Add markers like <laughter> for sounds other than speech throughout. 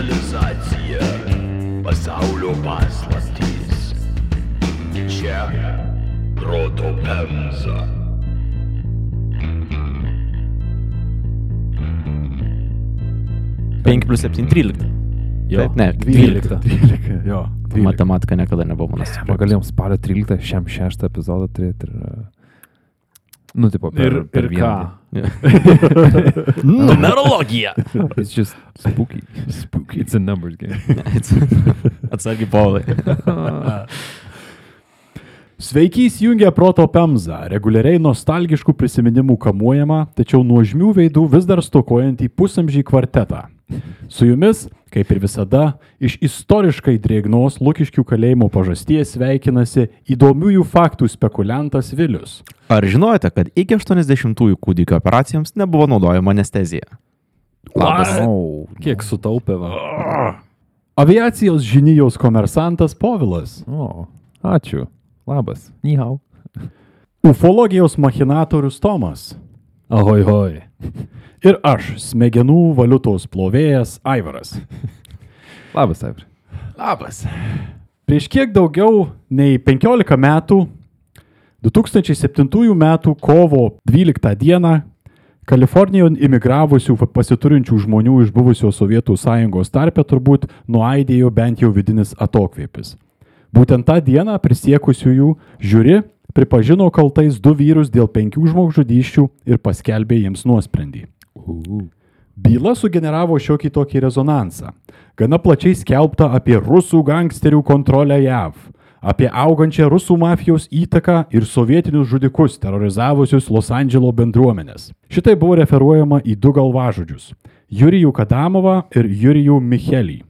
Civilizacija, pasaulio paslaptys. Čia proto pemza. Penki plus septyni, trylika. Jo, Taip, ne, 12. 12, jo. 12. Matematika niekada nebuvo mano Arba galėjom spalio 13 šiam šeštą epizodą turėti ir... Nu, tipo, per, Ir, per ir vieną. ką? Numerologija. <laughs> It's just spooky. Spooky. It's a numbers game. <laughs> Atsargiai, Paulai. <laughs> Sveiki įsijungę proto pemzą, reguliariai nostalgiškų prisiminimų kamuojama, tačiau nuožmių veidų vis dar stokojantį pusamžį kvartetą. Su jumis, kaip ir visada, iš istoriškai drėgnos Lukiškių kalėjimo pažasties sveikinasi įdomiųjų faktų spekuliantas Vilius. Ar žinojote, kad iki 80-ųjų kūdikio operacijoms nebuvo naudojama anestezija? Labas. Oh, Kiek sutaupė va. Aviacijos žinijos komersantas Povilas. O, ačiū. Labas. Nihau. Ufologijos machinatorius Tomas. Ahoj, hoj. Ir aš, smegenų valiutos plovėjas Aivaras. Labas, Aivri. Labas. Prieš kiek daugiau nei 15 metų, 2007 m. kovo 12 d. Kalifornijoje imigravusių pasiturinčių žmonių iš buvusios Sovietų sąjungos tarpe turbūt nuaidėjo bent jau vidinis atokvėpis. Būtent tą dieną prisiekusiųjų žiūri pripažino kaltais du vyrus dėl penkių žmogžudyščių ir paskelbė jiems nuosprendį. Byla sugeneravo šiokį tokį rezonansą. Gana plačiai skelbta apie rusų gangsterių kontrolę JAV, apie augančią rusų mafijos įtaką ir sovietinius žudikus terrorizavusius Los Andželo bendruomenės. Šitai buvo referuojama į du galvažudžius - Jurijų Kadamovą ir Jurijų Michelį.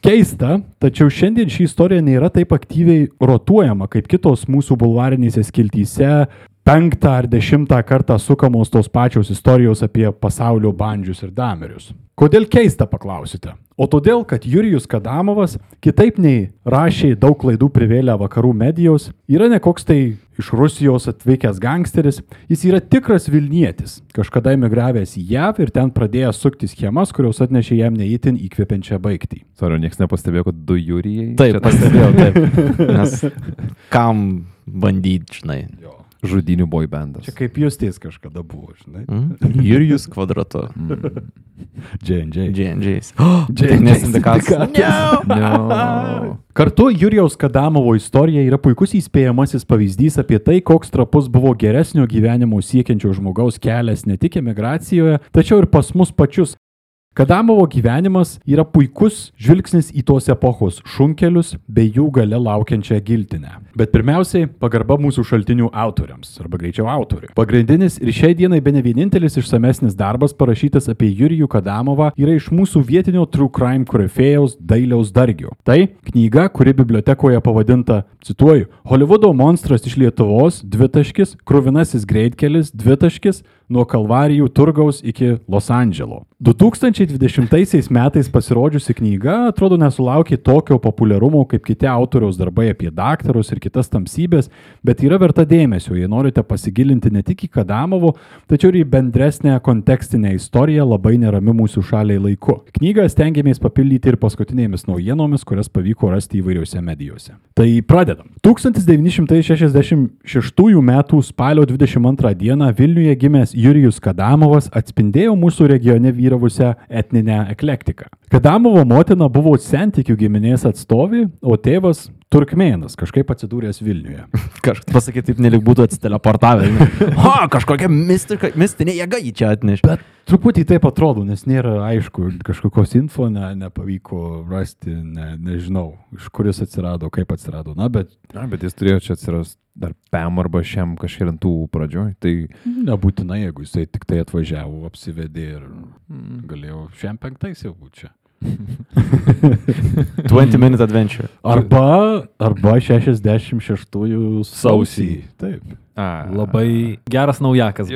Keista, tačiau šiandien ši istorija nėra taip aktyviai rotuojama kaip kitos mūsų bulvarinėse skiltyse penktą ar dešimtą kartą sukamos tos pačios istorijos apie pasaulio bandžius ir damerius. Kodėl keista, paklausite? O todėl, kad Jurijus Kadamovas, kitaip nei rašė daug klaidų privėlę vakarų medijos, yra ne koks tai iš Rusijos atvykęs gangsteris, jis yra tikras Vilnietis, kažkada emigravęs į JAV ir ten pradėjęs sukti schemas, kurios atnešė jam neįtin įkvepiančią baigtį. Sorry, niekas nepastebėjo, kad du jūrijai. Taip, pastebėjau, taip. <laughs> Nes kam bandyti, žinai. Žudinių boy bandas. Čia kaip Justės kažkada buvo, žinai. Mm? <laughs> Ir jūs kvadratu. J&J. J&J's. J&J Nes indikatas. No. <laughs> Kartu Jurijaus Kadamovo istorija yra puikus įspėjamasis pavyzdys apie tai, koks trapus buvo geresnio gyvenimo siekiančio žmogaus kelias ne tik emigracijoje, tačiau ir pas mus pačius. Kadamovo gyvenimas yra puikus žvilgsnis į tos epochos šunkelius bei jų gale laukiančią giltinę. Bet pirmiausiai pagarba mūsų šaltinių autoriams, arba greičiau autoriui. Pagrindinis ir šiai dienai be ne vienintelis išsamesnis darbas parašytas apie Jurijų Kadamovą yra iš mūsų vietinio True Crime korifėjaus Dailiaus Dargio. Tai knyga, kuri bibliotekoje pavadinta, cituoju, Hollywoodo monstras iš Lietuvos, dvitaškis, kruvinasis greitkelis, dvitaškis, nuo Kalvarijų turgaus iki Los Andželo. 2020 metais pasirodžiusi knyga atrodo nesulaukė tokio populiarumo kaip kiti autoriaus darbai apie daktarus ir kitas tamsybės, bet yra verta dėmesio, jei norite pasigilinti ne tik į Kadamovo, tačiau ir į bendresnę kontekstinę istoriją labai nerami mūsų šaliai laiku. Knygą stengiamės papildyti ir paskutinėmis naujienomis, kurias pavyko rasti įvairiose medijose. Tai pradedam. 1966 m. spalio 22 d. Vilniuje gimęs Jurijus Kadamovas atspindėjo mūsų regione vyravusią etninę eklektiką. Kadamovo motina buvo sentikių giminės atstovė, o tėvas turkmėnas, kažkaip atsidūręs Vilniuje. <laughs> Kažkas pasakyti, taip nelik būtų atsiteleportavę. <laughs> Ha, kažkokia mistika, mistinė jėga jį čia atnešė. Bet truputį taip atrodo, nes nėra aišku, kažkokios info ne, nepavyko rasti, ne, nežinau, iš kur jis atsirado, kaip atsirado. Na, bet Na, bet jis turėjo čia atsirasti dar PM arba šiam kažkėlintų pradžioj. Tai nebūtinai, jeigu jisai tik tai atvažiavo, apsivedė ir galėjo šiam penktais jau būti čia. 20 minute adventure. Arba, arba 66 sausį. Taip. A, Labai geras naujakas.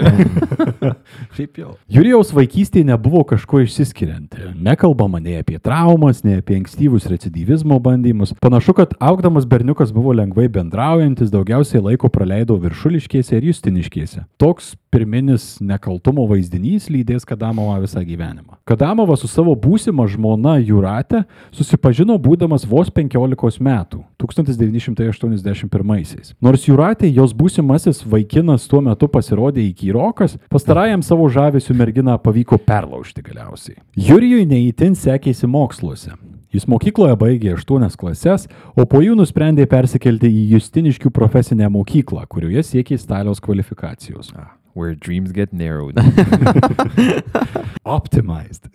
<laughs> Šiaip jau. Jurijaus vaikystėje nebuvo kažko išsiskirianti. Nekalbama nei apie traumas, nei apie ankstyvus recidivizmo bandymus. Panašu, kad augdamas berniukas buvo lengvai bendraujantis, daugiausiai laiko praleido viršuliškėse ir justiniškėse. Toks pirminis nekaltumo vaizdinys lydės Kadamovą visą gyvenimą. Kadamovas su savo būsima žmona Jūrate susipažino būdamas vos 15 metų, 1981. Nors Jūratė, jos būsimasis vaikinas tuo metu pasirodė įkyrokas, pastarajam savo žavesių merginą pavyko perlaužti galiausiai. Jurijui neįtin sekėsi moksluose. Jis mokykloje baigė 8 klases, o po jų nusprendė persikelti į Justiniškių profesinę mokyklą, kurioje siekė stalios kvalifikacijos. Where dreams get narrowed. <laughs> Optimized.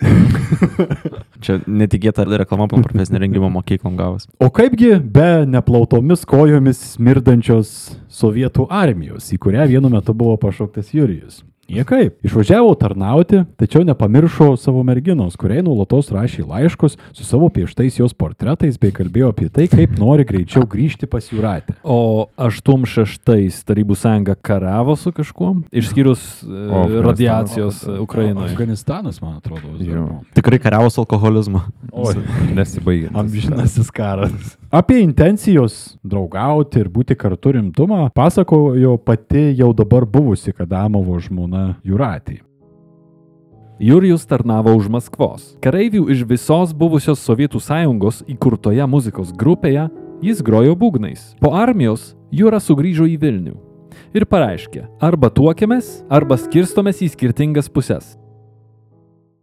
<laughs> Čia netikėta reklama po profesinio rengimo mokyklom gavus. O kaipgi be neplautomis kojomis smirdančios sovietų armijos, į kurią vienu metu buvo pašauktas Jurijus? Niekaip. Išvažiavo tarnauti, tačiau nepamiršo savo merginos, kuriai nuolatos rašė laiškus su savo pieštais jos portretais bei kalbėjo apie tai, kaip nori greičiau grįžti pas Jūratę. O 86 Tarybų sąjunga karavo su kažkuo, išskyrus e, Afganistanas. radiacijos e, Ukrainoje. Afganistanas, man atrodo. Tikrai kariavus alkoholizmą. Oi. Nesibaigia. Amžinasis karas. Apie intencijos draugauti ir būti kartu rimtumą pasakojo pati jau dabar buvusi Kadamovo žmona Jūratė. Jurijus tarnavo už Maskvos. Kareivių iš visos buvusios Sovietų sąjungos įkurtoje muzikos grupėje jis grojo būgnais. Po armijos Jūra sugrįžo į Vilnių ir pareiškė, arba tuokėmės, arba skirstomės į skirtingas puses.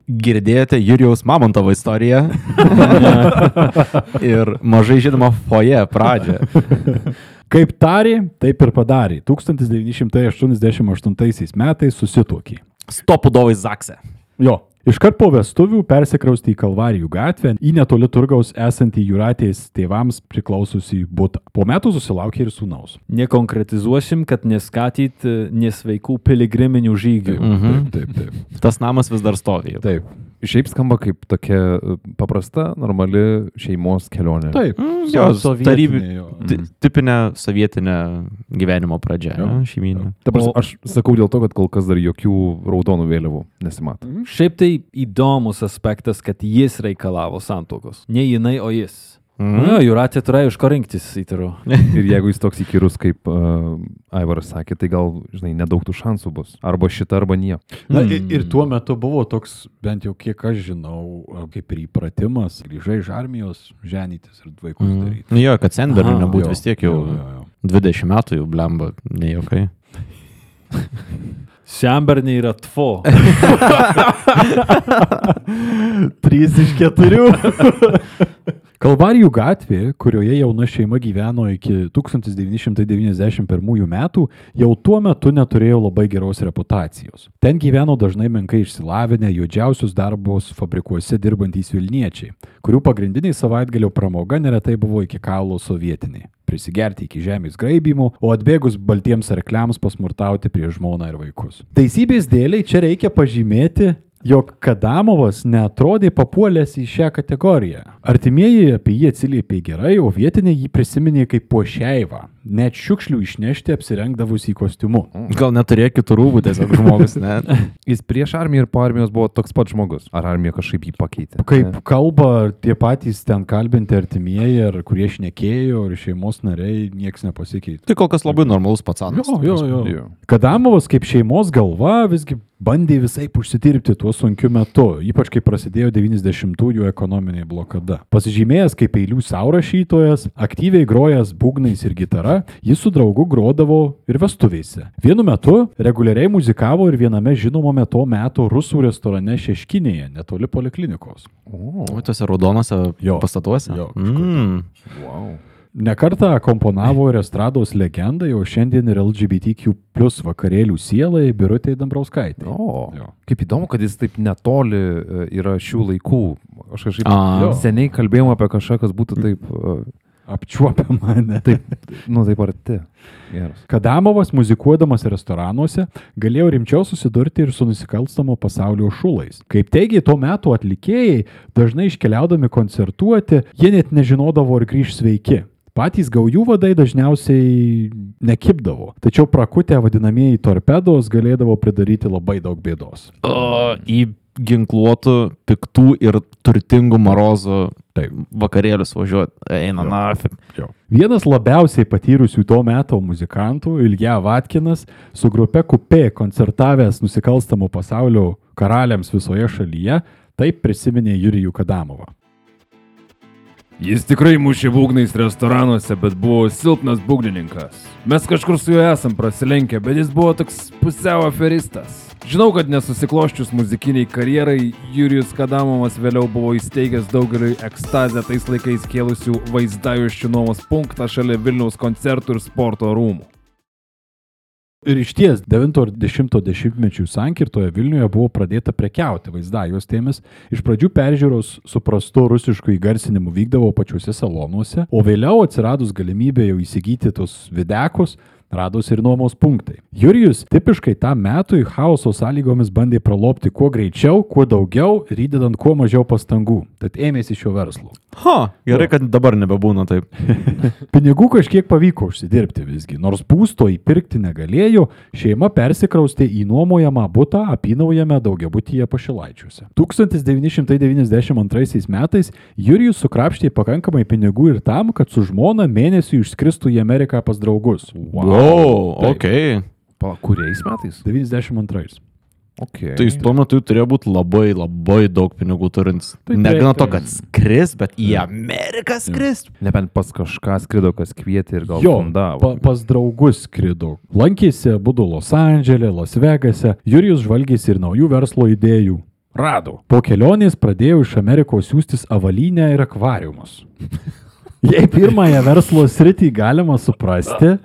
Girdėjote Jurijaus Mamontovo istoriją <laughs> ir mažai žinoma foje pradžią. Kaip tarė, taip ir padarė. 1988 metais susituokė. Stopudovai Zakse. Jo. Iškart po vestuvių persikrausti į Kalvarijų gatvę, į netoli turgaus esantį Jūratės tėvams priklaususį būtą. Po metų susilaukė ir sūnaus. Nekonkretizuosim, kad neskatyt e, nesveikų piligriminių žygių. Mhm. Taip, taip. Tas namas vis dar stovi. jau. Taip. Šiaip skamba kaip tokia e, paprasta, normali šeimos kelionė. Taip. Mm, jo, tarybi- jo. Ti- Tipinė sovietinė gyvenimo pradžia. Šeiminė. Dabar aš sakau dėl to, kad kol kas dar jokių raudonų vėliavų nesimato. Šiaip tai įdomus aspektas, kad jis reikalavo santokos. Ne jinai, o jis. Mhm. Na, Juratė turėjo iš ko rinktis, įtariu. <laughs> Ir jeigu jis toks įkyrus, kaip uh, Aivaras sakė, tai gal, žinai, nedaug tų šansų bus. Arba šitą, arba nieko. Na, ir, ir tuo metu buvo toks, bent jau kiek aš žinau, kaip ir įpratimas, grįžai iš armijos, ženytis ir vaikus Mhm. daryti. Nu Jo, kad senberių Aha, nebūtų vis tiek jau jo, jo. 20 metų jau blemba, ne jokai. <laughs> Šiamberniai yra tvo. <laughs> Trys iš keturių. <laughs> Kalvarijų gatvė, kurioje jauna šeima gyveno iki 1991 metų, jau tuo metu neturėjo labai geros reputacijos. Ten gyveno dažnai menkai išsilavinę, juodžiausius darbus fabrikuose dirbantys Vilniečiai, kurių pagrindiniai savaitgalio pramoga neretai buvo iki kaulo sovietiniai prisigerti iki žemės graibimo, o atbėgus baltiems arkliams pasmurtauti prieš žmoną ir vaikus. Teisybės dėliai čia reikia pažymėti, jog Kadamovas netrodė papuolęs į šią kategoriją. Artimieji apie jį atsiliepė gerai, o vietiniai jį prisiminė kaip pošeivą, net šiukšlių išnešti apsirengdavus į kostiumu. Gal neturėjo kitų rūbų tiesiog žmogus, ne? <laughs> Jis prieš armiją ir po armijos buvo toks pat žmogus. Ar armija kažkaip jį pakeitė? Kaip kalba tie patys ten kalbinti artimieji, ar kurie šnekėjo, ir šeimos nariai, niekas nepasikeitė. Tai kol kas labai normalus pacanas. Jo, jo, jo. Jo. Kadamovas kaip šeimos galva visgi bandė visai užsidirbti tuo sunkiu metu, ypač kai prasidėjo 90-ųjų ekonominė blokada. Pasižymėjęs kaip eilių saurašytojas, aktyviai grojęs būgnais ir gitara, jis su draugu grodavo ir vestuvėse. Vienu metu reguliariai muzikavo ir viename žinomame to meto rusų restorane Šeškinėje, netoli poliklinikos. O, O tuose raudonuose Jo. pastatuose? Jo, kažkur mm. wow. Nekartą komponavo ir estrados legendai, o šiandien ir LGBTQ plus vakarėlių sielai Birutė Dambrauskaitė. O, Jo. kaip įdomu, kad jis taip netoli e, yra šių laikų. Aš kažkaip A. seniai kalbėjom apie kažką, kas būtų taip, e, Apčiuopiama, ne? taip, nu taip arti. Geras. Kadamovas muzikuodamas restoranuose galėjo rimčiau susidurti ir su nusikalstamo pasaulio šulais. Kaip teigia tuo metu atlikėjai, dažnai iškeliaudami koncertuoti, jie net nežinodavo ar grįž sveiki. Patys gaujų vadai dažniausiai nekipdavo, tačiau prakutę vadinamieji torpedos galėdavo pridaryti labai daug bėdos. O, į ginkluotų, piktų ir turtingų marozų Taip. vakarėlius važiuoti. Eina, Jo. na, Vienas labiausiai patyrusių to meto muzikantų, Ilja Vatkinas, su grupe Kupė koncertavęs nusikalstamų pasaulio karaliams visoje šalyje, taip prisiminė Jurijų Kadamovą. Jis tikrai mušė būgnais restoranuose, bet buvo silpnas būgnininkas. Mes kažkur su juo esam prasilenkę, bet jis buvo toks pusiau aferistas. Žinau, kad nesusikloščius muzikiniai karjerai, Jurijus Kadamovas vėliau buvo įsteigęs daugeliui ekstazę tais laikais kėlusių vaizdajuščių nuomos punktą šalia Vilniaus koncertų ir sporto rūmų. Ir iš ties 90-10 mečių sankirtoje Vilniuje buvo pradėta prekiauti vaizdajuostėmis. Iš pradžių peržiūros su prastu rusišku įgarsinimu vykdavo pačiuose salonuose, o vėliau atsiradus galimybė jau įsigyti tos videkus, radosi ir nuomos punktai. Jurijus tipiškai tam metui chaoso sąlygomis bandė pralopti kuo greičiau, kuo daugiau ir įdedant kuo mažiau pastangų. Tad ėmėsi šio verslo. ha, gerai, kad dabar nebebūna taip. <laughs> <laughs> Pinigų kažkiek pavyko užsidirbti visgi. Nors būsto įpirkti negalėjo, šeima persikraustė į nuomojamą būtą apynaujame daugiabutyje pašilaičiuose. 1992 metais Jurijus sukrapštė pakankamai pinigų ir tam, kad su žmona mėnesių išskristų į Ameriką pas draugus. Wow, Taip. ok. Pa, kuriais metais? 92. Okay. Tai jis tuo metu turėjo būti labai, labai daug pinigų turintis. Tai Negana to, taip. kad skris, bet į Ameriką skris. Nebent pas kažką skrido, kas kvietė ir gal Jo, fundavo. pa, pas draugus skrido. Lankėsi būdu Los Andželė, Las Vegase. Jurijus žvalgėsi ir naujų verslo idėjų. Rado. Po kelionės pradėjo iš Amerikos siūstis avalynę ir akvariumus. <laughs> Jei pirmąją verslo sritį galima suprasti,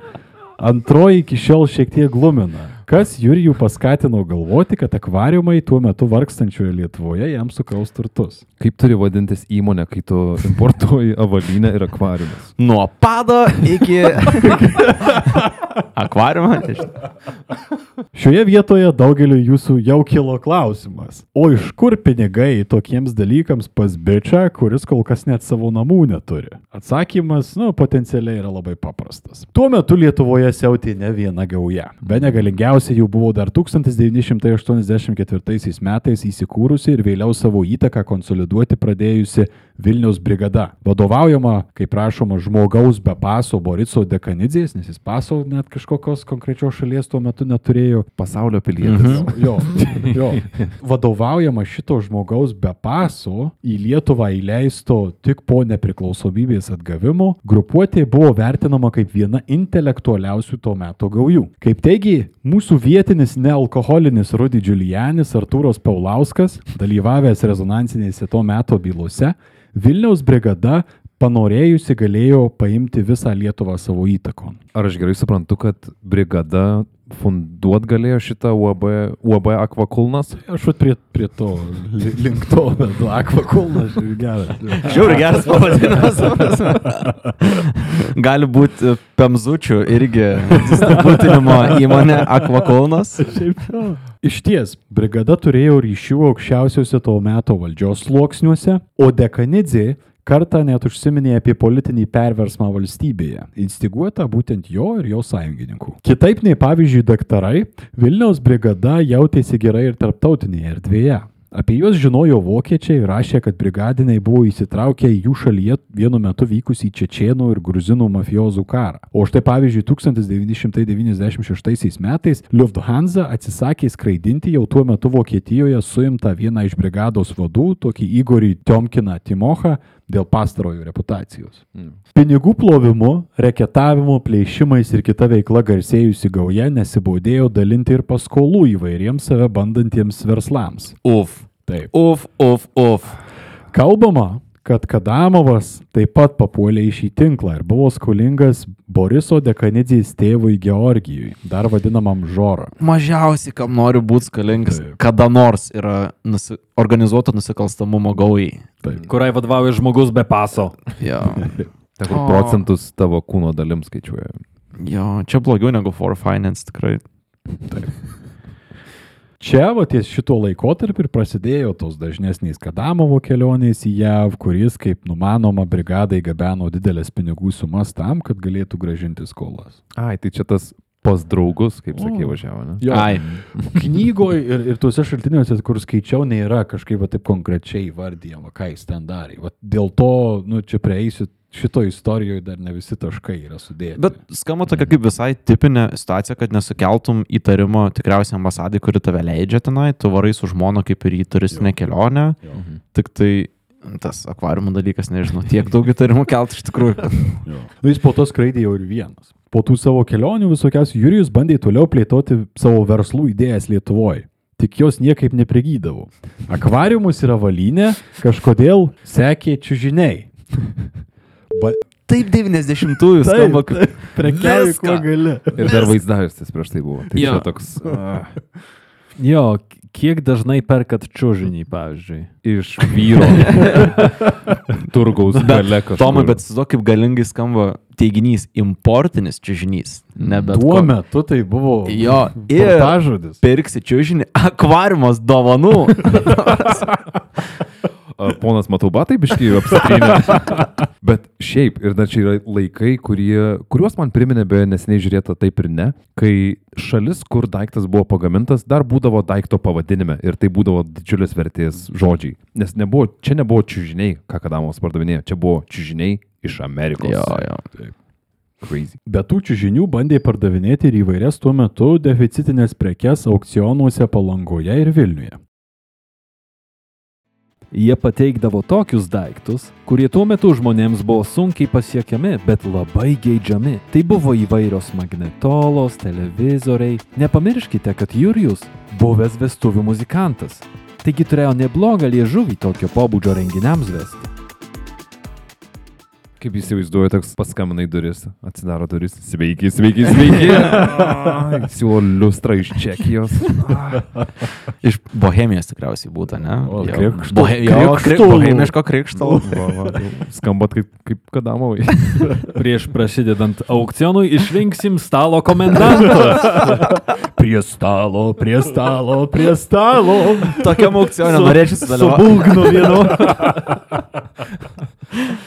antroji iki šiol šiek tiek glumina. Kas Jurijų paskatino galvoti, kad akvariumai tuo metu vargstančioje Lietuvoje jam sukraus turtus? Kaip turi vadintis įmonė, kai tu importuoji <laughs> avalynę ir akvariumus? Nuo pado iki <laughs> akvariumą. Šioje vietoje daugeliu jūsų jau kilo klausimas. O iš kur pinigai tokiems dalykams pas bičią, kuris kol kas net savo namų neturi? Atsakymas, nu, potencialiai yra labai paprastas. Tuo metu Lietuvoje siautė ne viena gauja. Be negalingiausia jų buvo dar 1984 metais įsikūrusi ir vėliau savo įtaką konsoliduoti pradėjusi Vilniaus brigada. Vadovaujama, kaip rašoma, žmogaus be paso Boriso Dekanidzės, nes jis paso net kažkokios konkrečios šalies tuo metu neturėjo. Pasaulio pilietis. Mhm. Jo, jo. Vadovaujama šito žmogaus be paso į Lietuvą įleisto tik po nepriklausomybės atgavimo, grupuotė buvo vertinama kaip viena intelektualiausių to meto gaujų. Kaip teigia mūsų vietinis nealkoholinis Rudy Giulianis Artūros Paulauskas, dalyvavęs rezonansinėse to meto bylose, Vilniaus brigada panorėjusi galėjo paimti visą Lietuvą savo įtakon. Ar aš gerai suprantu, kad brigada funduot galėjo šitą UAB, UAB Akvakulnas? Aš prie, prie to, li- link to, bet akvakulnas geras. Žiauri geras pavadinimas. <laughs> Gali būti Pemzučių irgi distributinimo įmonė Akvakulnas. Šiaip jo. Iš ties, brigada turėjo ryšių aukščiausiuose to meto valdžios sluoksniuose, o Dekanidze kartą net užsiminė apie politinį perversmą valstybėje, instiguotą būtent jo ir jo sąjungininkų. Kitaip nei pavyzdžiui daktarai, Vilniaus brigada jautėsi gerai ir tarptautinėje erdvėje. Apie juos žinojo vokiečiai rašė, kad brigadiniai buvo įsitraukę į jų šalyje vienu metu vykusį čečienų ir gruzinų mafiozų karą. O štai pavyzdžiui, 1996 metais Lufthansa atsisakė skraidinti jau tuo metu Vokietijoje suimtą vieną iš brigados vadų, tokį Igorį Tiomkiną Timochą, dėl pastarojo reputacijos. Pinigų plovimu, reketavimu, plėšimais ir kita veikla garsėjusi gauja nesibaudėjo dalinti ir paskolų įvairiems save bandantiems verslams. Uf. Taip. Uf, uf, uf. Kalbama, kad Kadamovas taip pat papuolė į šį tinklą ir buvo skolingas Boriso Dekanidzės tėvui Georgijui, dar vadinamam Žoro. Mažiausiai, kam nori būti skolingas, Taip. kada nors yra nusi organizuoto nusikalstamumo gaujai. Taip. Kuriai vadovauja žmogus be paso. Jo. <laughs> Tegu O. procentus tavo kūno dalim skaičiuoja. jo, čia blogiau negu For Finance tikrai. Čia, va, ties šito laikotarpiu ir prasidėjo tos dažnesnės Kadamovo kelionės į JAV, kuris, kaip numanoma, brigadai gabeno didelės pinigų sumas tam, kad galėtų gražinti skolas. Ai, tai čia tas pas draugus, kaip sakė, važiavo, ne? Jo. Ai, Knygoje ir, ir tuose šaltiniuose, kur skaičiau, nėra kažkaip va, taip konkrečiai vardyjama, ką jis ten darė. Va, dėl to, nu, čia prieisiu, šito istorijoje dar ne visi taškai yra sudėti. bet skamba tokia kaip visai tipinė situacija, kad nesukeltum įtarimo tikriausiai ambasadai, kuri tave leidžia tenai, tu varai su žmona kaip ir į turistinę kelionę, Jo. tik tai tas akvariumo dalykas, nežinau, tiek <laughs> daug įtarimų kelt iš tikrųjų. Nu, jis po to skraidė jau ir vienas. Po tų savo kelionių visokiausių Jurijus bandė toliau plėtoti savo verslų idėjas Lietuvoje. Tik jos niekaip neprigydavo. Akvariumus yra valynė, kažkodėl sekė čiužiniai. Ba... Taip 90-ųjų skamba, kad prekiauji Viską. kuo gali. Ir dar vaizdavimas prieš tai buvo. Tai Jo. toks uh, Jo, kiek dažnai perkat čiūžinį, pavyzdžiui. iš vyro <laughs> turgaus gale kažkur. Tomai, bet su to kaip galingai skamba teiginys importinis čiūžinys. Ne bet Tuo ko- metu tai buvo Jo, ir žodis. pirksi čiūžinį akvariumas dovanų. <laughs> <laughs> Ponas Matuba, tai biškai apsitrynė. <laughs> Bet šiaip, ir dar čia yra laikai, kurie, kuriuos man priminė beje neseniai žiūrėta taip ir ne, kai šalis, kur daiktas buvo pagamintas, dar būdavo daikto pavadinime ir tai būdavo didžiulės vertės žodžiai. Nes nebuvo, čia nebuvo čiūžiniai, ką Kadamos pardavinėjo, čia buvo čiūžiniai iš Amerikos. jo, jo. Crazy. Be tų čiūžinių bandė pardavinėti ir įvairias tuo metu deficitinės prekes aukcionuose Palangoje ir Vilniuje. Jie pateikdavo tokius daiktus, kurie tuo metu žmonėms buvo sunkiai pasiekiami, bet labai geidžiami. Tai buvo įvairios magnetolos, televizoriai. Nepamirškite, kad Jurijus buvęs vestuvių muzikantas. Taigi turėjo neblogą liežuvį tokio pobūdžio renginiams vesti. Kaip įsivaizduoju, toks paskambina į duris, atsidaro duris. Sveiki, sveiki, sveiki. Siūlo liustrą iš Čekijos. Iš Bohemijos tikriausiai būtų, ne? O, Jo. krikštų- Bohe- jo, kri- krikštolų. Bohemiško krikšto. Skambat kaip, kaip kadamovai. Prieš prasidedant aukcionui išrinksim stalo komendantą. Prie stalo, prie stalo, prie stalo. Tokiam aukcionė norėčiau Su sudalyvauti. būgnu vienu.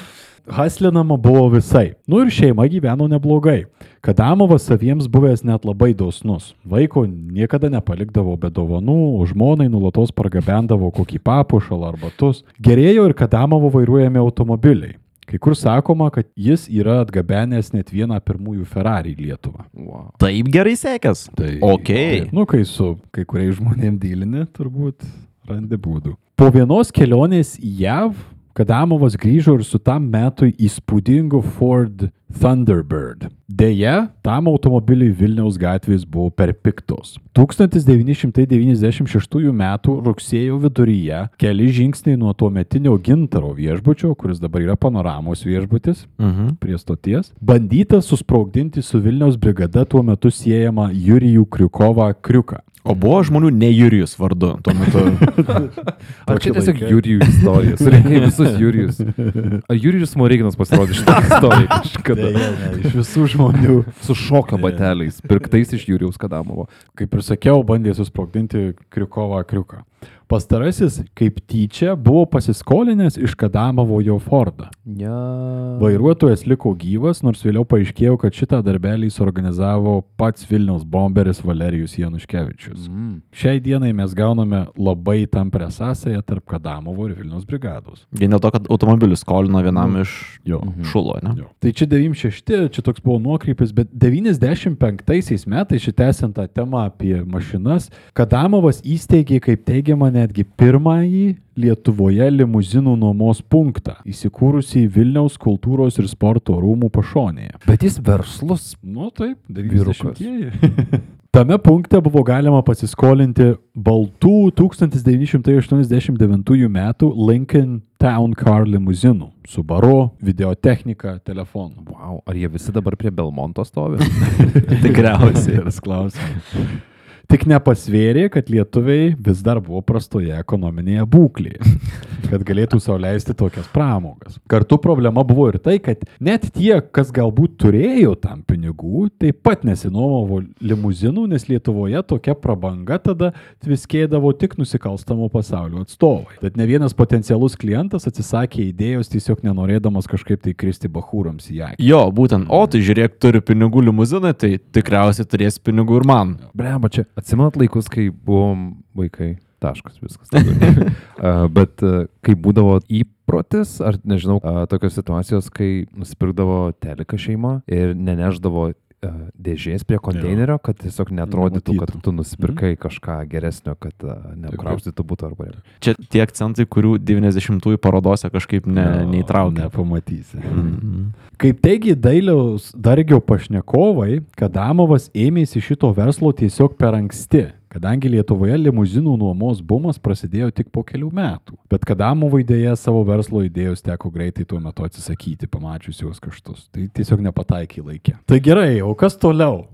<laughs> Haslinama buvo visai. Nu ir šeima gyveno neblogai. Kadamovas saviems buvęs net labai dosnus. Vaiko niekada nepalikdavo be dovanų, žmonai nulatos pargabendavo kokį papušalą ar batus. Gerėjo ir Kadamovo vairuojami automobiliai. Kai kur sakoma, kad jis yra atgabenęs net vieną pirmųjų Ferrari į Lietuvą. Wow. Taip gerai sekės. Tai, Ok. Nu, kai su kai kuriais žmonėm dylini, turbūt randi būdų. Po vienos kelionės į JAV, Kadamovas grįžo ir su tam metui įspūdingu Ford Thunderbird. Deja, tam automobiliui Vilniaus gatvės buvo per piktos. 1996 m. rugsėjo viduryje, keli žingsniai nuo tuo metinio gintaro viešbučio, kuris dabar yra panoramos viešbutis, Mhm. prie stoties, bandyta susprogdinti su Vilniaus brigada tuo metu siejama Jurijų Kriukovą Kriuką. O buvo žmonių ne Jurijus vardu tuo metu. <laughs> Ar čia tiesiog laikai. Jurijų istorija? <laughs> Surinkai visus Jurijus. Ar Jurijus Moreikinas pasirodė šitą <laughs> istoriją kažkada? Deja, ne, iš visų žmonių. Su šokio bateliais, pirktais iš Jurijaus Kadamovo. Kaip ir sakiau, bandė susprogdinti Kriukovą Kriuką. Pastarasis, kaip tyčia, buvo pasiskolinęs iš Kadamovo jo Fordą. Ja. Vairuotojas liko gyvas, nors vėliau paaiškėjo, kad šitą darbelį suorganizavo pats Vilniaus bomberis Valerijus Januškevičius. Mm. Šiai dienai mes gauname labai tamprę sąsąją tarp Kadamovo ir Vilniaus brigados. Vien dėl to, kad automobilius skolino vienam iš Jo. šulo, ne? Jo. Tai čia 96, čia toks buvo nuokrypis, bet 95 metais šitą esant tą temą apie mašinas, Kadamovas įsteigė, kaip teigiama, netgi pirmąjį Lietuvoje limuzinų nuomos punktą, įsikūrusį Vilniaus kultūros ir sporto rūmų pašonėje. Bet jis verslus. Nu taip, Vyrukas. 90-ieji. <laughs> Tame punkte buvo galima pasiskolinti baltų 1989 m. Lincoln Town Car limuzinų su baru, videotechnika, telefonu. Wow. Ar jie visi dabar prie Belmonto stovi? <laughs> Tikriausiai. Geras klausimas. Tik nepasvėrė, kad lietuviai vis dar buvo prastoje ekonominėje būklėje, <laughs> kad galėtų sauliaisti tokias pramogas. Kartu problema buvo ir tai, kad net tie, kas galbūt turėjo tam pinigų, taip pat nesinuomavo limuzinų, nes Lietuvoje tokia prabanga tada tviskėdavo tik nusikalstamo pasaulio atstovai. Tad ne vienas potencialus klientas atsisakė idėjos tiesiog nenorėdamas kažkaip tai kristi bahūrams į akį. Jo, būtent, o tai žiūrėk, turi pinigų limuzinai, tai tikriausiai turės pinigų ir man. Brema, čia atsimenat laikus, kai buvom vaikai. Taškas viskas. uh, <laughs> bet uh, kai būdavo įprotis, ar nežinau, uh, tokios situacijos, kai nusipirkdavo teleką šeimą ir neneždavo dėžės prie konteinerio, kad tiesiog netrodytų, kad tu nusipirkai kažką geresnio, kad uh, neapkraustytų būtų arba. Čia tie akcentai, kurių 90-ųjų parodose kažkaip ne, neįtraukė. Nepamatysi. Mhm. Kaip teigia dailiaus dargio pašnekovai, Kadamovas ėmėsi šito verslo tiesiog per anksti, kadangi Lietuvoje limuzinų nuomos bumas prasidėjo tik po kelių metų. Bet Kadamovui dėja savo verslo idėjos teko greitai tuo metu atsisakyti, pamačius jos kaštus. Tai tiesiog nepataikė laikė. Tai gerai, o kas toliau?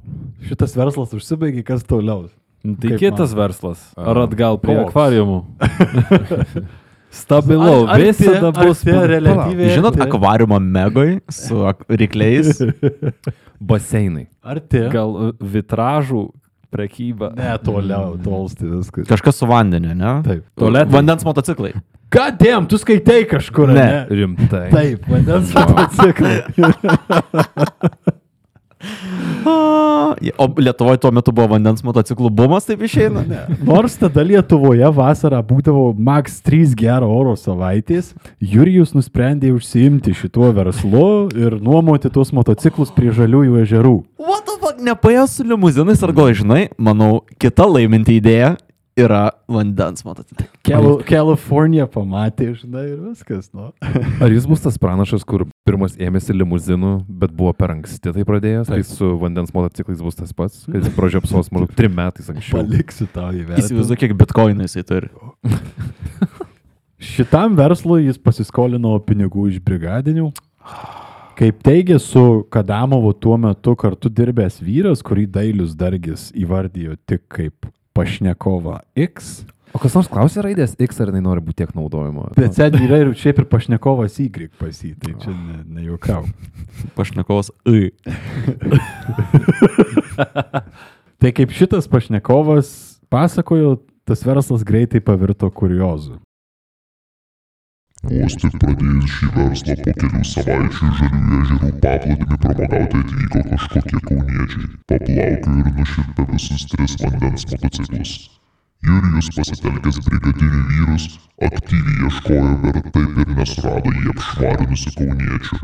Šitas verslas užsibaigė, kas toliau? Tai Kaip kitas man? verslas. Ar atgal prie Koks? akvariumų? <laughs> Stabilau, Ar- ar visada tie- ar bus tie reliatyviai- Žinot, akvariumo megoj su ak- rykliais. <laughs> Baseinai. Arti? Gal e, vitražų prekyba. Ne, toliau, tolsti viskas. Kažkas su vandeniu, ne? Taip. Tualetai. Vandens motociklai. Kadėm, tu skaitai kažkur, Ne. ne? Rimtai. Taip, vandens <laughs> motociklai. <laughs> O Lietuvoje tuo metu buvo vandens motociklų bumas, taip išeina? Ne. Nors tada Lietuvoje vasarą būdavo maks 3 gero oro savaitės, Jurijus nusprendė užsiimti šituo verslu ir nuomoti tuos motociklus prie žaliųjų ežerų. What the fuck, nepaėjo su limuzinais ar gal žinai, manau, kita laiminti idėja yra vandens. Kel Kalifornija pamatė, žinai, ir viskas, nu. <laughs> Ar jis bus tas pranašas, kur pirmas ėmėsi limuzinų, bet buvo per anksti tai pradėjęs, tai su vandens motociklais bus tas pats, kad jis pražiopsos maždaug trim metais anksčiau. Paliksiu tau įvertinti. Įsivaizduoju, kiek bitkoinų jisai turi. <laughs> Šitam verslui jis pasiskolino pinigų iš brigadinių. Kaip teigia su Kadamovu tuo metu kartu dirbęs vyras, kurį Dailius Dargis įvardijo tik kaip pašnekovą X. O kas nors klausė raidės X, ar jinai nori būti tiek naudojama? Bet sen yra ir šiaip ir pašnekovas Y pas jį, tai čia ne, nejaukau. Pašnekovas I. Tai kaip šitas pašnekovas pasakojo, tas verslas greitai pavirto kuriozu. Vos tik pradėjus šį verslą po kelių savaičių žaliųjų ežerų paplūdimi pramogauti atvyko kažkokie kauniečiai. Paplaukė ir nušilpė visus tris vandens motociklus. Jurijus pasitelkęs brigadinių vyrus aktyviai ieškojo, bet taip ir nesurado jį apšvarinusių kauniečių.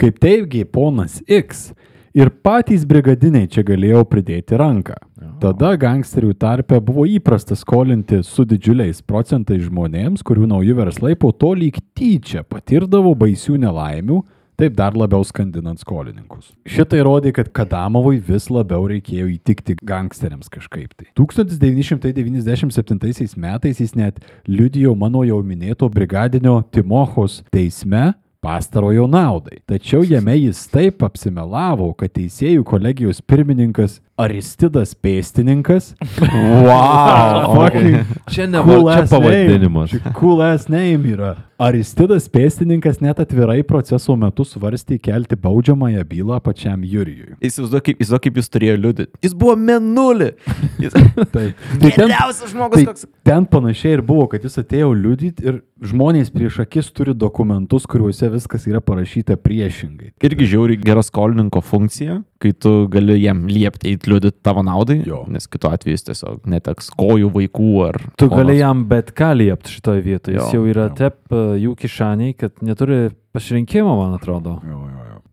Kaip teigė ponas X, ir patys brigadiniai čia galėjo pridėti ranką. Tada gangsterių tarpe buvo įprasta skolinti su didžiuliais procentais žmonėms, kurių nauji verslai po to lyg tyčia patirdavo baisių nelaimių, taip dar labiau skandinant skolininkus. Šitai rodė, kad Kadamovui vis labiau reikėjo įtikti gangsteriams kažkaip tai. 1997 metais jis net liudijo mano jau minėto brigadinio Timochos teisme pastarojo naudai. Tačiau jame jis taip apsimelavo, kad teisėjų kolegijos pirmininkas Aristidas Pėstininkas. <laughs> Wow. <laughs> Fucking Čia ne cool pavadinimas. Cool ass name yra. Aristidas Pėstininkas net atvirai proceso metu svarstė kelti baudžiamąją bylą pačiam Jurijui. Įsivaizduoju, kaip, įsivaizduoju, kaip jis turėjo liudyti. Jis buvo menulį. Jis... <laughs> Taip. Tai ten, žmogus tai toks. ten panašiai ir buvo, kad jis atėjo liudyti ir žmonės prieš akis turi dokumentus, kuriuose viskas yra parašyta priešingai. Irgi žiauri gera skolininko funkcija, kai tu gali jam liepti eiti liudyti tavo naudai, Jo. nes kitu atveju jis tiesiog neteks kojų vaikų ar... Tu gali jam bet ką liepti šitoje vietoje. Jis Jo, jau yra jo. tep e, jų kišeniai, kad neturi pasirinkimo, man atrodo.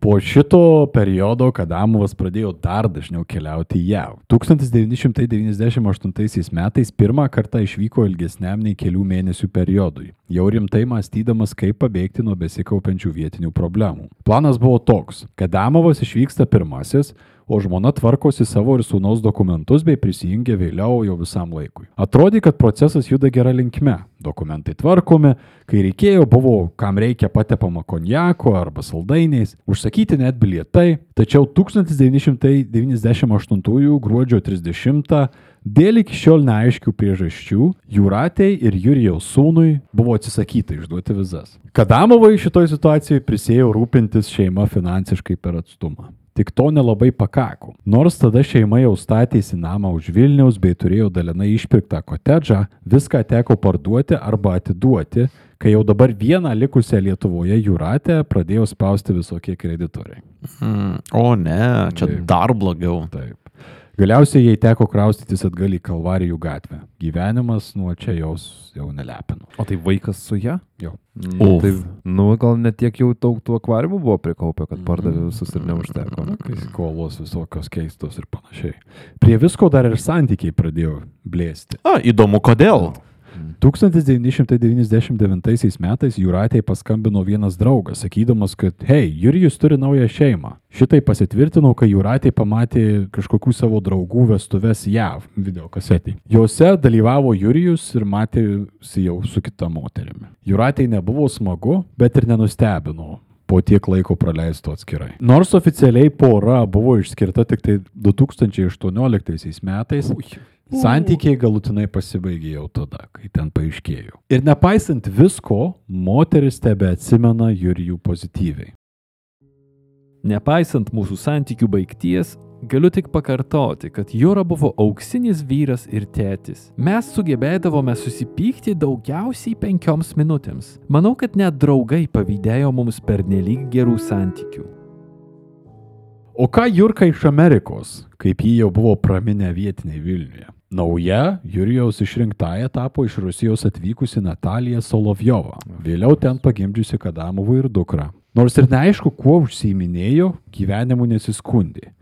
Po šito periodo Kadamovas pradėjo dar dažniau keliauti į JAV. 1998 metais pirmą kartą išvyko ilgesniam nei kelių mėnesių periodui, jau rimtai mąstydamas, kaip pabėgti nuo besikaupiančių vietinių problemų. Planas buvo toks. Kadamovas išvyksta pirmasis, o žmona tvarkosi savo ir sūnaus dokumentus bei prisijungia vėliau jau visam laikui. Atrodė, kad procesas juda gera linkme. Dokumentai tvarkomi, kai reikėjo, buvo kam reikia patepama konjako arba saldainiais, užsakyti net bilietai, tačiau 1998 gruodžio 30 Dėl iki šiol neaiškių priežasčių Jūratei ir Jurijaus sūnui buvo atsisakyta išduoti vizas. Kadamovai šitoj situacijoje prisėjo rūpintis šeima finansiškai per atstumą. Tik to nelabai pakako. Nors tada šeima jau statėsi namą už Vilniaus bei turėjo dalinai išpirktą kotedžą, viską teko parduoti arba atiduoti, kai jau dabar vieną likusią Lietuvoje Jūratę pradėjo spausti visokie kreditoriai. Mm, o ne, čia Taip. dar blogiau. Taip. Galiausiai jai teko kraustytis atgal į Kalvarijų gatvę. Gyvenimas nuo čia jos jau nelepino. O tai vaikas su ją? Jo. Nu, Uf. tai, nu, gal net tiek jau daug tų akvariumų buvo prikaupę, kad pardavė visus ir neužteko. ne? Kai skolos visokios keistos ir panašiai. Prie visko dar ir santykiai pradėjo blėsti. A, įdomu, kodėl. 1999 metais Jūratei paskambino vienas draugas, sakydamas, kad, hei, Jurijus turi naują šeimą. Šitai pasitvirtinau, kai Jūratei pamatė kažkokių savo draugų vestuves JAV video kasetį. Jose dalyvavo Jurijus ir matėsi jau su kita moterimi. Jūratei nebuvo smagu, bet ir nenustebino po tiek laiko praleisto atskirai. Nors oficialiai pora buvo išskirta tik tai 2018 metais, santykiai galutinai pasibaigė jau tada, kai ten paaiškėjo. Ir nepaisant visko, moteris tebe atsimena Jurijų pozityviai. Nepaisant mūsų santykių baigties, galiu tik pakartoti, kad Jūra buvo auksinis vyras ir tėtis. Mes sugebėdavome susipykti daugiausiai penkioms minutėms. Manau, kad net draugai pavydėjo mums pernelyg gerų santykių. O ką Jurka iš Amerikos, kaip jį jau buvo praminę vietiniai Vilniuje? Nauja Jurijaus išrinktąją tapo iš Rusijos atvykusi Natalija Solovjova, vėliau ten pagimdžiusi Kadamovą ir dukrą. Nors ir neaišku, kuo užsiiminėjo, gyvenimu nesiskundė.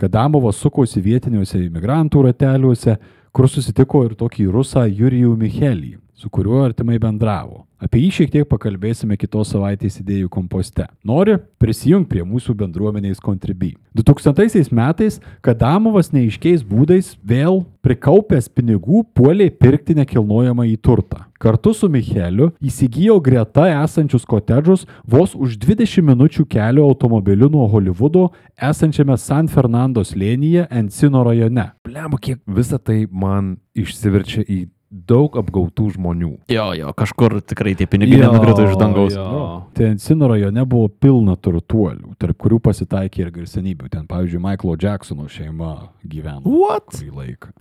Kadamovas sukosi vietiniuose imigrantų rateliuose, kur susitiko ir tokį rusą Jurijų Michelį, su kuriuo artimai bendravo. Apie jį šiek tiek pakalbėsime kitos savaitės idėjų komposte. Nori prisijungti prie mūsų bendruomenės Contribui. 2000 metais Kadamovas neiškiais būdais vėl prikaupęs pinigų puolė pirkti nekilnojamą į turtą. Kartu su Micheliu įsigijo greta esančius kotedžus vos už 20 minučių kelio automobiliu nuo Hollywoodo esančiame San Fernando slėnyje Encino rajone. Blemba, kiek visą tai man išsiverčia į daug apgautų žmonių. Jo, jo, kažkur tikrai tie pinigai nenukrito iš dangaus. Jo. Ten Encino rajone buvo pilna turtuolių, tarp kurių pasitaikė ir garsenybių. Ten, pavyzdžiui, Michaelo Jacksono šeima gyveno. What?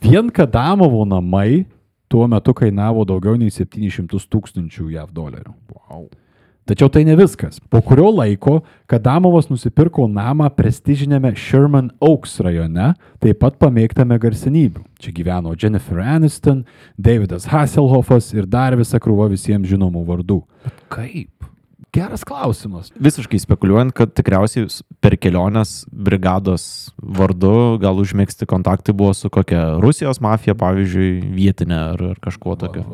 Vien Kadamovo namai tuo metu kainavo daugiau nei 700 tūkstančių JAV dolerių. Wow. Tačiau tai ne viskas. Po kurio laiko Kadamovas nusipirko namą prestižinėme Sherman Oaks rajone, taip pat pamėgtame garsenybių. Čia gyveno Jennifer Aniston, Davidas Hasselhoffas ir dar visa krūva visiems žinomų vardų. Kaip? Geras klausimas. Visiškai spekuliuojant, kad tikriausiai per keliones brigados vardu gal užmėgsti kontaktai buvo su kokia Rusijos mafija, pavyzdžiui, vietinė ar, ar kažkuo tokiu.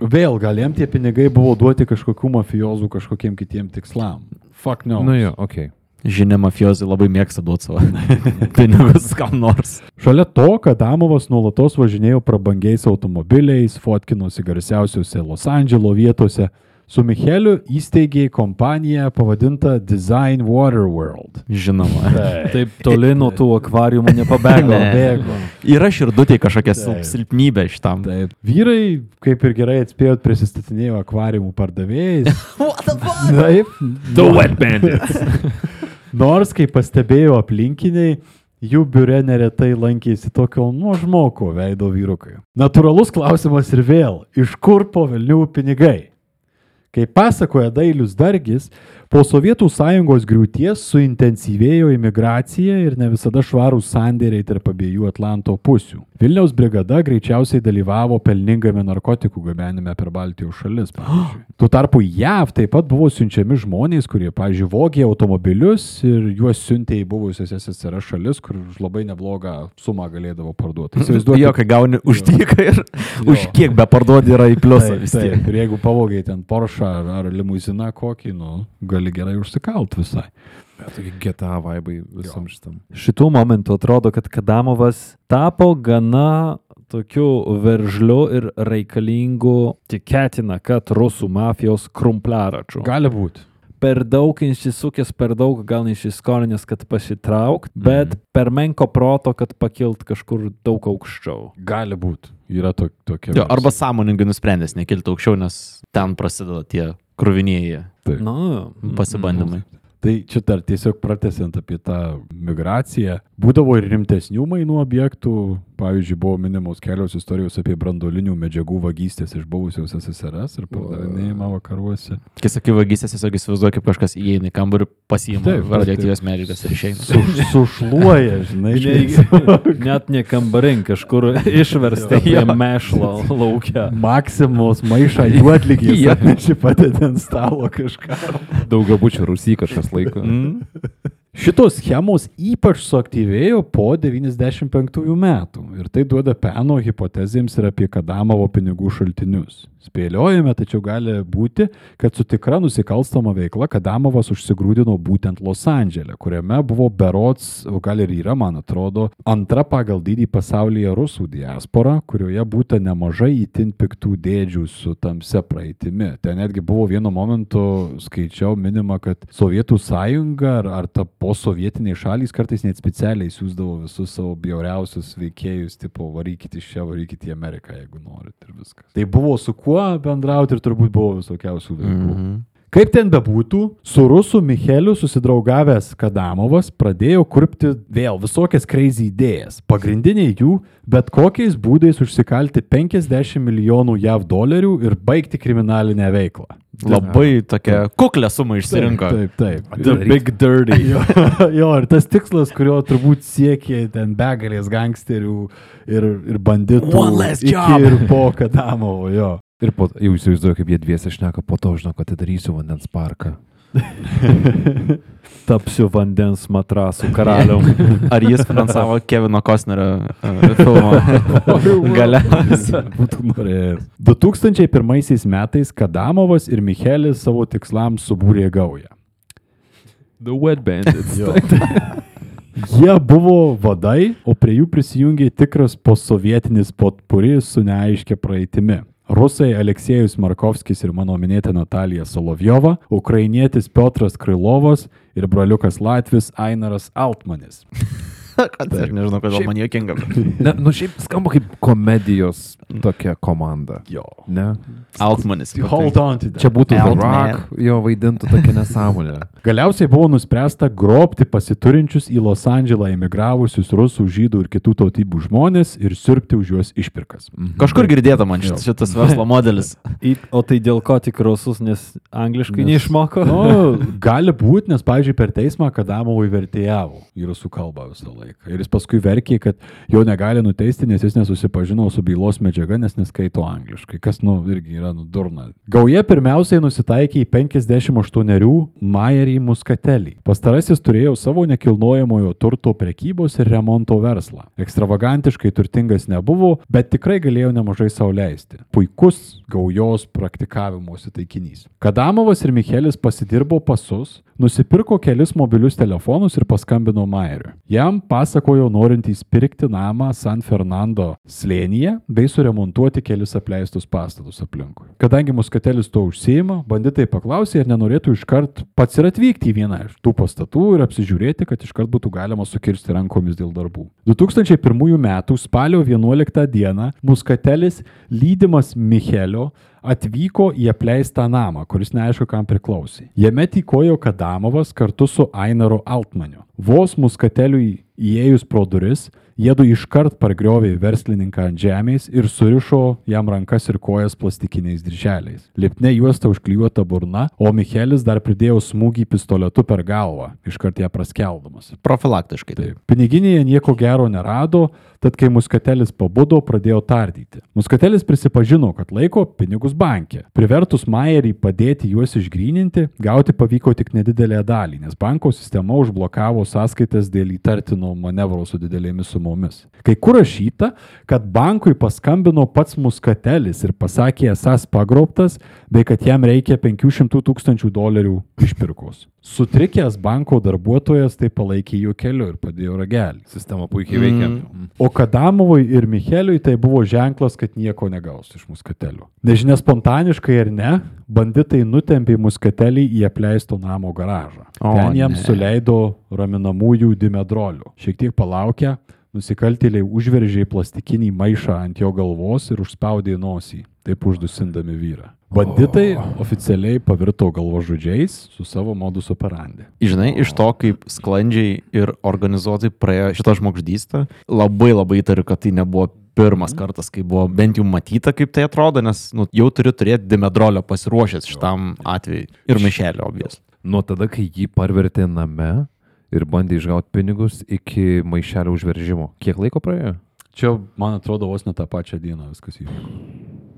Vėl gal jiem tie pinigai buvo duoti kažkokių mafijozų kažkokiem kitiem tikslam. Fuck no. Nu jo, okei. Okay. Žinia, mafijozai labai mėgsta duoti savo <laughs> pinigus kam nors. Šalia to, kad Amovas nuolatos važinėjo prabangiais automobiliais, fotkinosi garsiausiuose Los Andželo vietose, su Micheliu įsteigė kompaniją pavadintą Design Water World. Žinoma. <laughs> Taip toli nuo tų akvariumų nepabėgo. Ne. Bėgo. Yra širdutė kažkokia Taip. silpnybė šitam. Taip. Vyrai, kaip ir gerai atspėjot, prisistatinėjo akvariumų pardavėjais. <laughs> Taip. The Wet Bandits. <laughs> Nors, kaip pastebėjo aplinkiniai, jų biure neretai lankėsi tokio nuožmoko veido vyrukai. Natūralus klausimas ir vėl, iš kur po Vilnių pinigai? Kaip pasakoja Dailius Dargis, po Sovietų sąjungos griūties suintensyvėjo imigracija ir ne visada švarūs sandėriai tarp abiejų Atlanto pusių. Vilniaus brigada greičiausiai dalyvavo pelningame narkotikų gabenime per Baltijos šalis. <gasps> Tuo tarpu JAV taip pat buvo siunčiami žmonės, kurie, pavyzdžiui, vogė automobilius ir juos siuntė į buvusias SSR šalis, kur už labai neblogą sumą galėdavo parduoti. <laughs> Įsivaizduokit- Jo, kai gauni už dyką ir Jo. už kiek be parduodi yra į pliusą vis tiek. taip. Ir jeigu pavogiai ten Porsche ar, ar limuziną kokį, nu, gali gerai užsikalt visai. Tokie GTA vaibai visam šitam. Šitų momentų atrodo, kad Kadamovas tapo gana tokiu veržliu ir reikalingu, tikėtina, kad rusų mafijos krumpliaračiu. Gali būti. Per daug išsisukęs, per daug gal neišsiskolinęs, kad pasitraukt, bet per menko proto, kad pakilt kažkur daug aukščiau. Gali būti. Yra to, tokia. Jo, arba sąmoningai nusprendęs nekilti aukščiau, nes ten prasideda tie krovinieji Taip. Na, pasibandymai. Tai čia dar tiesiog pratesiant apie tą migraciją. Būdavo ir rimtesnių mainų objektų. Pavyzdžiui, buvo minimos kelios istorijos apie brandolinių medžiagų vagystės iš buvusios SSRS ir pardavinėjimą vakaruose. Kai sakai vagystės, tiesiog įsivaizduoju, kaip kažkas įeina į kambarį, pasiima Taip, radioaktyvios medžiagas ir išeina. Su, sušluoja, žinai. Ne, <laughs> net ne kambarin, kažkur <laughs> išversta į mešlo laukia. Maksimos maišą juodlygį, <laughs> Jo. atneši padedant ant stalo kažką. Daugiabučių Rusy kažkas laiko. Mm. Šitos schemos ypač suaktyvėjo po 95 metų ir tai duoda peno hipotezėms ir apie Kadamovo pinigų šaltinius. Spėliojame, tačiau gali būti, kad su tikra nusikalstama veikla Kadamovas užsigrūdino būtent Los Andželė, kuriame buvo berots, o gal ir yra, man atrodo, antra pagal dydį pasaulyje rusų diaspora, kurioje būta nemažai įtin piktų dėdžių su tamsia praeitimi. Ten netgi buvo vienu momentu, skaičiau, minima, kad Sovietų sąjunga ar, ar ta posovietiniai šalys kartais net specialiai siūsdavo visus savo bjauriausius veikėjus, tipo varykit iš čia, varykit į Ameriką, jeigu norit ir viskas. Tai buvo su kuo bendrauti ir turbūt buvo visokiausių veikų. Mm -hmm. Kaip ten bebūtų, su rusų Micheliu susidraugavęs Kadamovas pradėjo kurpti vėl visokias crazy idėjas. Pagrindiniai jų - bet kokiais būdais užsikalti 50 milijonų JAV dolerių ir baigti kriminalinę veiklą. Labai tokia kuklę sumą išsirinko. Taip, taip. taip. The Big Dirty. <laughs> Jo, jo, ir tas tikslas, kurio turbūt siekė ten begalės gangsterių ir, ir banditų. One last job. Ir po Kadamovo, jo. Ir po, jau įsivaizduoju, kaip jie dviese šneka, po to žinau, kad atidarysiu vandens parką. <laughs> Tapsiu vandens matrasų karalium. <laughs> Ar jis finansavo Kevino Kostnerio uh, filmą? <laughs> Galiausiai. Būtų norėjęs. 2001 metais Kadamovas ir Michelis savo tikslams subūrė gaują. The Wet Bandits. Jie buvo vadai, o prie jų prisijungė tikras posovietinis potpuris su neaiškia praeitimi. Rusai Aleksėjus Markovskis ir mano minėta Natalija Solovjova, ukrainietis Piotras Krylovas ir broliukas Latvis Ainaras Altmanis. <laughs> Kad aš nežinau, kodėl man jokinga. Ne, nu šiaip skamba kaip komedijos tokia komanda. Jo. Ne? Altmanis. Hold on. Čia būtų. Rock, jo vaidintų tokia nesąmonė. <laughs> Galiausiai buvo nuspręsta grobti pasiturinčius į Los Andželą emigravusius rusų, žydų ir kitų tautybių žmonės ir sirpti už juos išpirkas. Kažkur girdėta man šit, šitas verslo <laughs> modelis. O tai dėl ko tik rusus, nes angliškai Nes- neišmoko? Nu, gali būti, nes, pavyzdžiui, per teismą Kadamovui vertėjavo į rusų kalbą visą laiką. Ir jis paskui verkė, kad jo negali nuteisti, nes jis nesusipažino su bylos medžiaga, nes neskaito angliškai. Kas, nu, irgi yra nudurna. Gauja pirmiausiai nusitaikė į 58-erių Majerį Muskatelį. Pastarasis turėjo savo nekilnojamojo turto prekybos ir remonto verslą. Ekstravagantiškai turtingas nebuvo, bet tikrai galėjo nemažai sauliaisti. Puikus gaujos praktikavimosi taikinys. Kadamovas ir Michelis pasidirbo pasus, nusipirko kelis mobilius telefonus ir paskambino Mairiui. Jam pasakojo norintys pirkti namą San Fernando slėnyje bei suremontuoti kelis apleistus pastatus aplinkui. Kadangi muskatelis to užsieima, banditai paklausė, ar nenorėtų iškart pats ir atvykti į vieną iš tų pastatų ir apsižiūrėti, kad iškart būtų galima sukirsti rankomis dėl darbų. 2001 m. spalio 11 d. muskatelis lydimas Michelio atvyko į apleistą namą, kuris neaišku kam priklausė. Jame tykojo Kadamovas kartu su Ainaru Altmaniu. Vos muskateliui įėjus pro duris, jiedu iškart pargriovė verslininką ant žemės ir surišo jam rankas ir kojas plastikiniais dirželiais. Lipne juosta užklijuota burna, o Michelis dar pridėjo smūgį pistoletu per galvą, iškart ją praskeldamas. Profilaktiškai. Taip. Piniginėje nieko gero nerado, tad kai muskatelis pabudo, pradėjo tardyti. Muskatelis prisipažino, kad laiko pinigus bankė. Privertus Maierį padėti juos išgryninti, gauti pavyko tik nedidelę dalį, nes banko sistema užblokavo sąskaitas dėl įtartino manevro su didelėmis sumomis. Dienomis. Kai kur rašyta, kad bankui paskambino pats Muskatelis ir pasakė esas pagrobtas, bei kad jam reikia 500 tūkstančių dolerių išpirkos. Sutrikęs banko darbuotojas tai palaikė jų keliu ir padėjo ragelį. Sistema puikiai veikia. Mm. O Kadamovui ir Micheliui tai buvo ženklas, kad nieko negaus iš muskatelio. Nežinia spontaniškai ar ne, banditai nutempė muskatelį į apleisto namo garažą. O, Ten jam ne. suleido raminamųjų dimedrolių. Šiek tiek palaukę, nusikaltėliai užveržė plastikinį maišą ant jo galvos ir užspaudė nosį, taip uždusindami vyrą. Banditai oficialiai pavirto galvožudžiais su savo modus operandi. Žinai, iš to, kaip sklandžiai ir organizuotai praėjo šitą žmogždystę, labai labai įtariu, kad tai nebuvo pirmas kartas, kai buvo bent jau matyta, kaip tai atrodo, nes nu, jau turi turėti dimedrolio pasiruošęs šitam atvejui. Ir mišelio obvies. Nuo tada, kai jį parvertė name ir bandė išgauti pinigus iki maišelio užveržimo. Kiek laiko praėjo? Čia, man atrodo, vos ne tą pačią dieną viskas įvyko.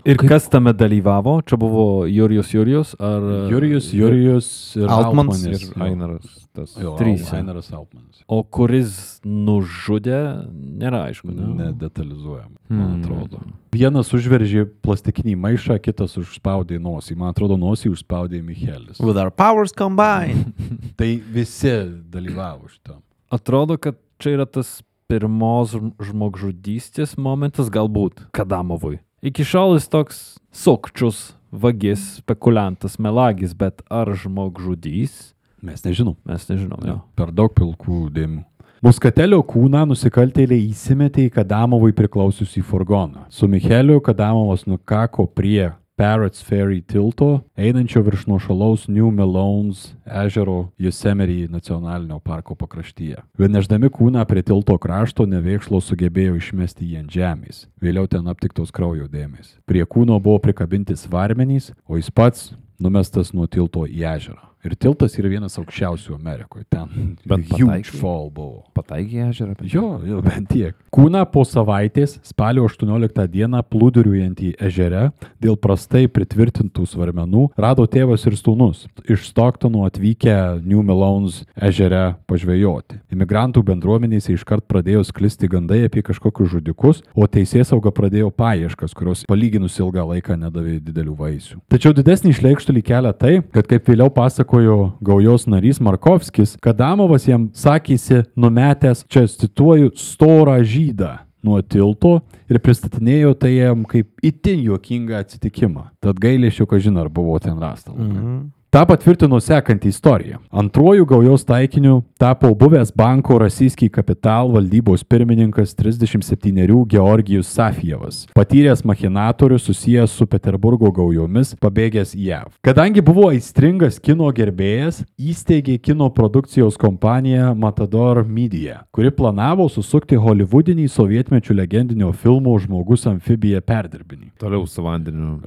Ir kas tame dalyvavo? Čia buvo Jurijus Jurijus ar... Jurijus, Jurijus ir Altmans Altmanis. Ir. Ainaras. Tas. Jo, Trys. Ainaras Altmanis. O kuris nužudė, nėra aišku. Ne? Nedetalizuojam, man Hmm. atrodo. Vienas užveržė plastikinį maišą, kitas užspaudė nosį. Man atrodo, nosį užspaudė Michelis. With our powers combined. <laughs> Tai visi dalyvavo šitam. Atrodo, kad čia yra tas pirmos žm- žmogžudystės momentas, galbūt Kadamovui. Iki šiol jis toks sukčius, vagis, spekuliantas, melagis, bet ar žmogžudys, Mes nežinom. mes nežinom. Jo. Per daug pilkų dėmių. Muskatelio kūną nusikaltėliai įsimetė į Kadamovui priklausiusį furgoną. Su Micheliu Kadamovas nukako prie Parrots Ferry tilto, einančio virš nuošalaus New Melones ežero Yosemite nacionalinio parko pakraštyje. Vieneždami kūną prie tilto krašto nevėkšlo sugebėjo išmesti jį ant žemės. Vėliau ten aptiktos kraujo dėmės. Prie kūno buvo prikabinti svarmenys, o jis pats numestas nuo tilto į ežerą. Ir tiltas yra vienas aukščiausių Amerikoje. Ten Bet huge pataikė? fall buvo. Pataigė ežerą. Jo, jo, bent tiek. Kūną po savaitės, spalio 18 dieną, plūduriuojant į ežerę, dėl prastai pritvirtintų svarmenų, rado tėvas ir sūnus. Iš Stocktonų atvykę New Melones ežere pažvejoti. Imigrantų bendruomenėse iškart pradėjo sklisti gandai apie kažkokius žudikus, o teisėsauga pradėjo paieškas, kurios palyginus ilgą laiką nedavė didelių vaisių. Tačiau didesnį išleikštulį kelia tai, kad kaip vėliau pasakojo gaujos narys Markovskis, Kadamovas jam sakėsi numetęs, čia cituoju, storą žydą nuo tilto ir pristatinėjo tai jam kaip itin juokingą atsitikimą. Tad gailėšiu, kad žinai, ar buvo ten rasta. Mhm. Ta patvirtino sekantį istoriją. Antruoju gaujos taikiniu tapo buvęs banko Rasiskį kapital valdybos pirmininkas 37 Georgijus Safijevas, patyręs machinatorius susijęs su Peterburgo gaujomis, pabėgęs į JAV. Kadangi buvo aistringas kino gerbėjas, įsteigė kino produkcijos kompaniją Matador Media, kuri planavo susukti holivudinį sovietmečių legendinio filmo Žmogus amfibija perdirbinį. Toliau su vandeniu.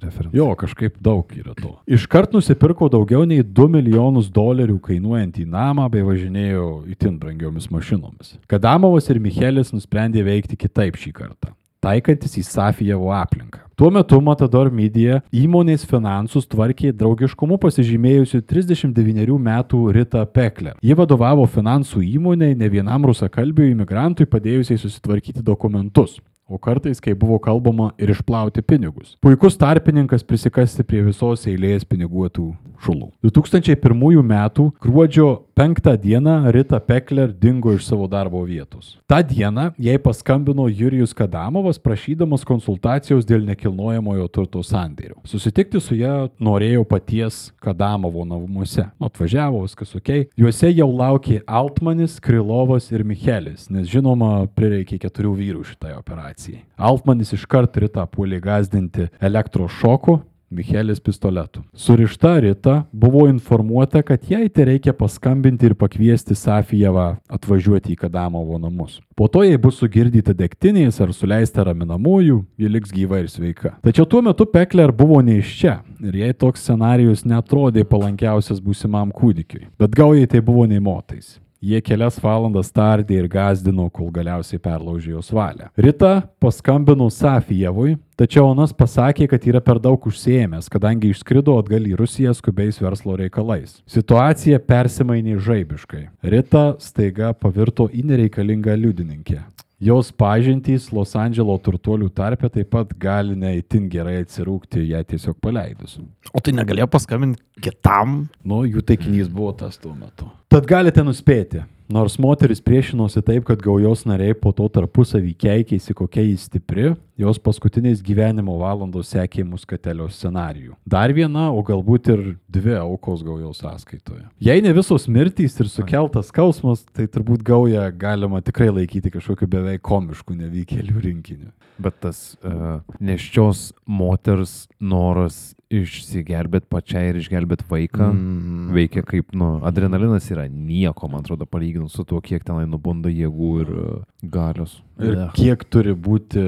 Referentas. Jo, kažkaip daug yra to. Iškart nusipirko daugiau nei 2 milijonus dolerių kainuojantį namą bei važinėjo itin brangiomis mašinomis. Kadamovas ir Michelis nusprendė veikti kitaip šį kartą taikantis į Safijevo aplinką. Tuo metu Matador Media įmonės finansus tvarkė draugiškumu pasižymėjusi 39 metų Rita Pekler. Ji vadovavo finansų įmoniai ne vienam rusakalbiui imigrantui padėjusiai susitvarkyti dokumentus o kartais, kai buvo kalbama, ir išplauti pinigus. Puikus tarpininkas prisikasti prie visos eilės piniguotų šulų. 2001 m. gruodžio 5 dieną Rita Pekler dingo iš savo darbo vietos. Ta diena jai paskambino Jurijus Kadamovas prašydamas konsultacijos dėl nekilnojamojo turto sandėrio. Susitikti su ją norėjo paties Kadamovo namuose. Atvažiavo, viskas ok. Juose jau laukė Altmanis, Krilovas ir Michelis, nes žinoma, prireikė keturių vyrų šitai operacijai. Altmanis iškart Rita puolė gazdinti elektros šoku, Michelis pistoletu. Surišta Rita buvo informuota, kad jai tai reikia paskambinti ir pakviesti Safijevą atvažiuoti į Kadamovo namus. Po to jai bus sugirdyta degtiniais ar suleista raminamųjų, ji liks gyva ir sveika. Tačiau tuo metu Pekler buvo ne iš čia ir jai toks scenarius netrodė palankiausias būsimam kūdikiui. Bet gaujai tai buvo nei motais. Jie kelias valandas tardė ir gazdino, kol galiausiai perlaužė jos valią. Rita paskambino Safijevui, tačiau Onas pasakė, kad yra per daug užsiemęs, kadangi išskrido atgal į Rusiją skubiais verslo reikalais. Situacija persimainė žaibiškai. Rita staiga pavirto į nereikalingą liudininkę. Jos pažintys Los Andželo turtuolių tarpe taip pat gali neįtin gerai atsirūkti ją tiesiog paleidus. O tai negalėjo paskambinti kitam? Nu, jų taikinys buvo tas tuo metu. Tad galite nuspėti, nors moteris priešinosi taip, kad gaujos nariai po to tarpusavį keikėsi, kokia jis stipri, jos paskutiniais gyvenimo valandos sekė muskatelio scenarijų. Dar viena, o galbūt ir dvi aukos gaujos sąskaitoje. Jei ne visos mirtys ir sukeltas skausmas, tai turbūt gaują galima tikrai laikyti kažkokiu beveik komišku nevykėlių rinkiniu. Bet tas uh, neščios moters noras išsigelbėti pačiai ir išgelbėti vaiką mm. veikia kaip, nu, adrenalinas yra nieko, man atrodo, palyginus su tuo, kiek tenai nubunda jėgų ir uh, galios. Ir Ech. kiek turi būti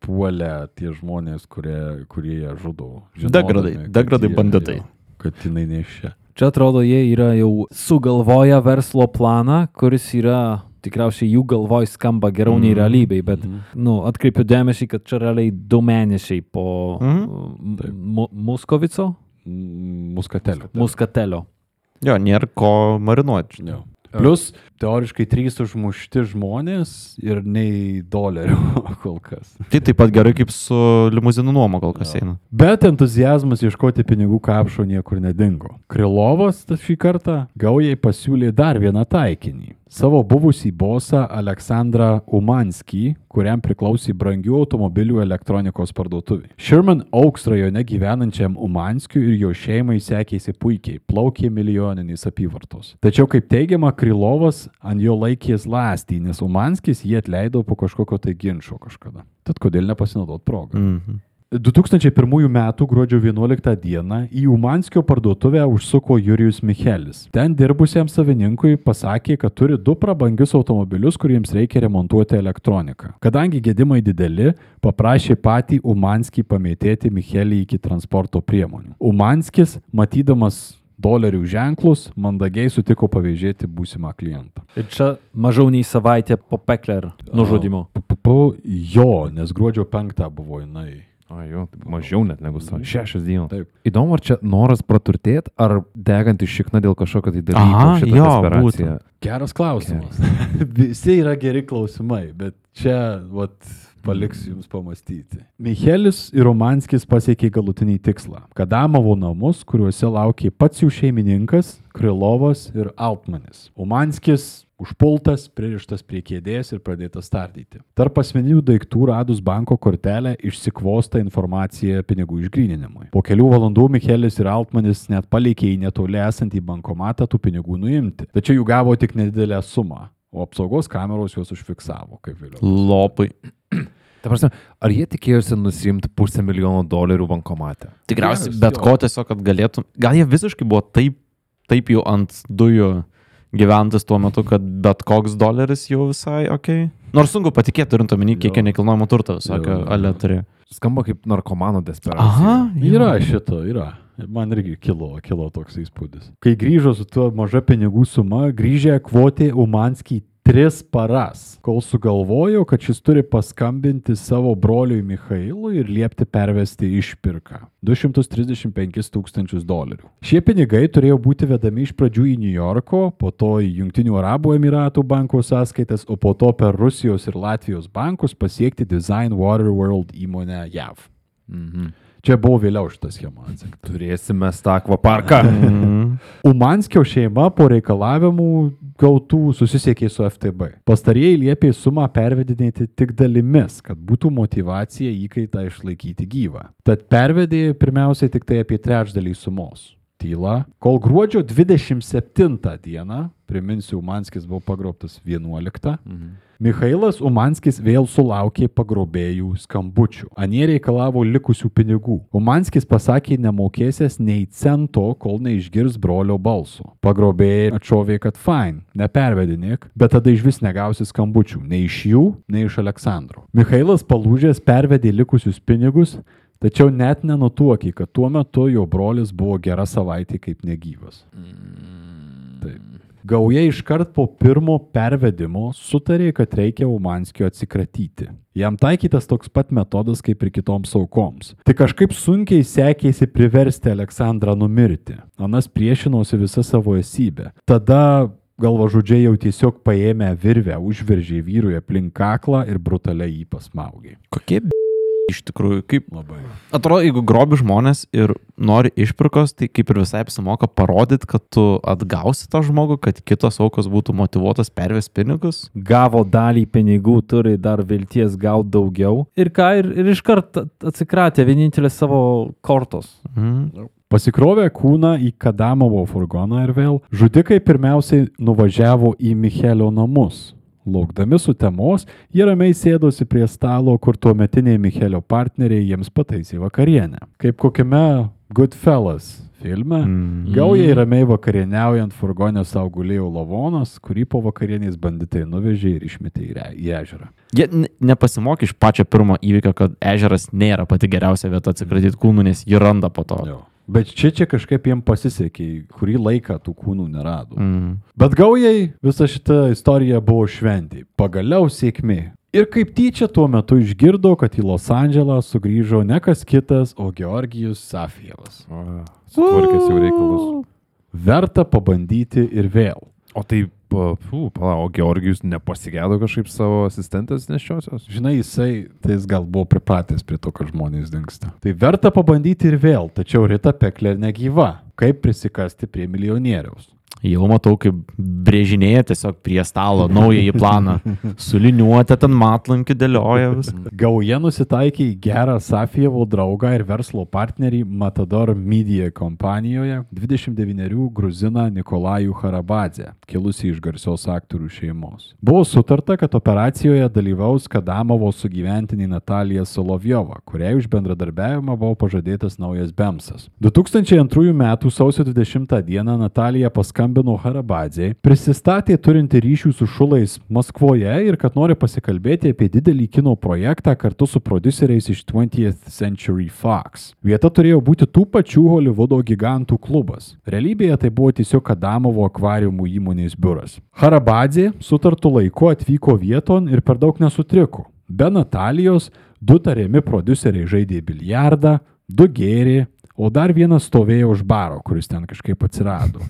puolę tie žmonės, kurie, kurie ją žudo. Degradai, kad degradai banditai. Kad jinai nešia. Čia atrodo, jie yra jau sugalvoję verslo planą, kuris yra tikriausiai jų galvoj skamba geriau nei realybėj, bet, nu, atkreipiu dėmesį, kad čia realiai du mėnesiai po Mhm. mu Muskovico, Mm, Muskatelio. Muskatelio. Jo, nėra ko marinuoti. Jo. Plus, teoriškai trys užmušti žmonės ir nei dolerių <laughs> kol kas. Tai taip pat gerai kaip su limuzinų nuoma kol kas eina. Bet entuzijazmas ieškoti pinigų kapšo niekur nedingo. Krilovas šį kartą gaujai pasiūlė dar vieną taikinį. Savo buvusį bosą Aleksandrą Umanskį, kuriam priklausė brangių automobilių elektronikos parduotuvė. Sherman Oaks rajone gyvenančiam Umanskiui ir jo šeimai sekėsi puikiai, plaukė milijoninės apyvartos. Tačiau, kaip teigiama, Krilovas ant jo laikės lastį, nes Umanskis jį atleido po kažkokio tai ginčio kažkada. Tad kodėl nepasinaudot progą? Mhm. 2001 m. gruodžio 11 d. į Umanskio parduotuvę užsuko Jurijus Michelis. Ten dirbusiam savininkui pasakė, kad turi du prabangius automobilius, kuriems reikia remontuoti elektroniką. Kadangi gedimai dideli, paprašė patį Umanskį pamėtėti Michelį iki transporto priemonių. Umanskis, matydamas dolerių ženklus, mandagiai sutiko pavėžėti būsimą klientą. Ir čia mažiau nei savaitė po Pekler nužudimo. Jo, nes gruodžio 5 buvo jinai. O, jo, tai mažiau net negu savo. Šešios dienos. Taip. Įdomu, ar čia noras praturtėti, ar degant iš šikna dėl kažkokio tai dalyko. Aha, jo, desperacija. Geras klausimas. <laughs> <laughs> Visi yra geri klausimai, bet čia, vat, paliksiu Jums pamastyti. Michelis ir Romanskis pasiekė galutinį tikslą - Kadamovo namus, kuriuose laukė pats jų šeimininkas, Krilovas ir Altmanis. Umanskis užpultas, pririštas prie kėdės ir pradėtas tardyti. Tarp asmeninių daiktų radus banko kortelę išsikvosta informacija pinigų išgrininimui. Po kelių valandų Michelis ir Altmanis net palikė į netoli esantį bankomatą tų pinigų nuimti. Tačiau jų gavo tik nedidelę sumą, o apsaugos kameros juos užfiksavo, kaip vėliau. Lopai. Ta prasme, ar jie tikėjosi nusimti pusę milijono dolerių bankomate? Tikriausiai bet jo. ko tiesiog, kad galėtum. Gal jie visiškai buvo taip, taip jau ant dujų gyventas tuo metu, kad bet koks doleris jau visai ok. Nors sunku patikėti, turint omeny, kiek jie nekilnojamo turto visokio ale turėjo. Skamba kaip narkomano desperacija. Aha, Yra šito, yra. Man irgi kilo, kilo toks įspūdis. Kai grįžo su tuo maža pinigų suma, grįžę kvotė Umanskį tris paras, kol sugalvojo, kad šis turi paskambinti savo broliui Mikhailui ir liepti pervesti išpirką - 235 tūkstančius dolerių. Šie pinigai turėjo būti vedami iš pradžių į New Yorko, po to į Junktinių Arabų Emiratų banko sąskaitas, o po to per Rusijos ir Latvijos bankus pasiekti Design Water World įmonę JAV. Mhm. Čia buvo vėliau šitą schemą atsekta. Turėsime tą akvaparką. Umanskio šeima po reikalavimų gautų susisiekė su FTB. Pastarieji liepė sumą pervedinėti tik dalimis, kad būtų motivacija įkaitą išlaikyti gyvą. Tad pervedė pirmiausiai tik tai apie trečdalį sumos. Tyla. Kol gruodžio 27 dieną, priminsiu, Umanskis buvo pagrobtas 11. Mhm. Mikhailas Umanskis vėl sulaukė pagrobėjų skambučių. Anie reikalavo likusių pinigų. Umanskis pasakė nemokėsės nei cento, kol neišgirs brolio balso. Pagrobėjai atšovė, kad fine, nepervedinėk, bet tada iš vis negausi skambučių. Nei iš jų, nei iš Aleksandro. Mikhailas palūžęs pervedė likusius pinigus, tačiau net nenutuokė, kad tuo metu jo brolis buvo gerą savaitę kaip negyvas. Taip. Gauja iškart po pirmo pervedimo sutarė, kad reikia Umanskio atsikratyti. Jam taikytas toks pat metodas kaip ir kitoms aukoms. Tik kažkaip sunkiai sekėsi priversti Aleksandrą numirti. Anas priešinosi visą savo esybę. Tada galvažudžiai jau tiesiog paėmę virvę, užveržė vyrui aplink kaklą ir brutaliai jį pasmaugė. Kokie b... iš tikrųjų, kaip Labai. Atrodo, jeigu grobi žmonės ir nori išpirkos, tai kaip ir visai apsimoka parodyti, kad tu atgausi tą žmogų, kad kitos aukos būtų motivuotas pervės pinigus. Gavo dalį pinigų, turi dar vilties gauti daugiau. Ir ką, ir, ir iškart atsikratė vienintelės savo kortos. Mhm. Pasikrovė kūną į Kadamovo furgoną ir vėl žudikai pirmiausiai nuvažiavo į Michelio namus. Laukdami sutemos, jie ramiai sėdosi prie stalo, kur tuometiniai Michelio partneriai jiems pataisė vakarienę. Kaip kokiame Goodfellas filme. Mm. Gaujai ramiai vakarieniaujant furgonė savo gulėjo lavonas, kurį po vakarienės banditai nuvežė ir išmetė į, ežerą. Jie ne- nepasimokė iš pačio pirmo įvykio, kad ežeras nėra pati geriausia vieta atsikratyti kūnų, nes jį randa po to. Jo. Bet čia čia kažkaip jiems pasisekė, kurį laiką tų kūnų nerado. Mm. Bet gaujai visa šita istorija buvo šventė. Pagaliau sėkmė. Ir kaip tyčia tuo metu išgirdo, kad į Los Andželą sugrįžo ne kas kitas, o Georgijus Safijevas. Sutvarkęs jau reikalus. Verta pabandyti ir vėl. O tai, pū, pala, o Georgijus nepasigėdo kažkaip savo asistentės nešiosios? Žinai, jisai, tai jis gal buvo pripratęs prie to, kad žmonės dinksta. Tai verta pabandyti ir vėl, tačiau Rita Peklė negyva. Kaip prisikasti prie milijonieriaus? Jau matau, kaip brėžinėje tiesiog prie stalo naująjį planą. Suliniuotę ten matlankį dėlioja vis. Gauja nusitaikė į gerą Safijevo draugą ir verslo partnerį Matador Media kompanijoje 29 gruziną Nikolajų Harabadzę, kilusi iš garsios aktorių šeimos. Buvo sutarta, kad operacijoje dalyvaus Kadamovo sugyventinė Natalija Solovjova, kuriai už bendradarbiavimą buvo pažadėtas naujas Bemsas. 2002 m. sausio 20 d. Natalija paskambino Harabadzei, prisistatė turinti ryšių su šulais Maskvoje ir kad nori pasikalbėti apie didelį kino projektą kartu su produceriais iš 20th Century Fox. Vieta turėjo būti tų pačių Hollywoodo gigantų klubas. Realybėje tai buvo tiesiog Adamovo akvariumų įmonės biuras. Harabadzė sutartų laiku atvyko vieton ir per daug nesutriko. Be Natalijos du tariami produceriai žaidė biliardą, du gėrė, o dar vienas stovėjo už baro, kuris ten kažkaip atsirado.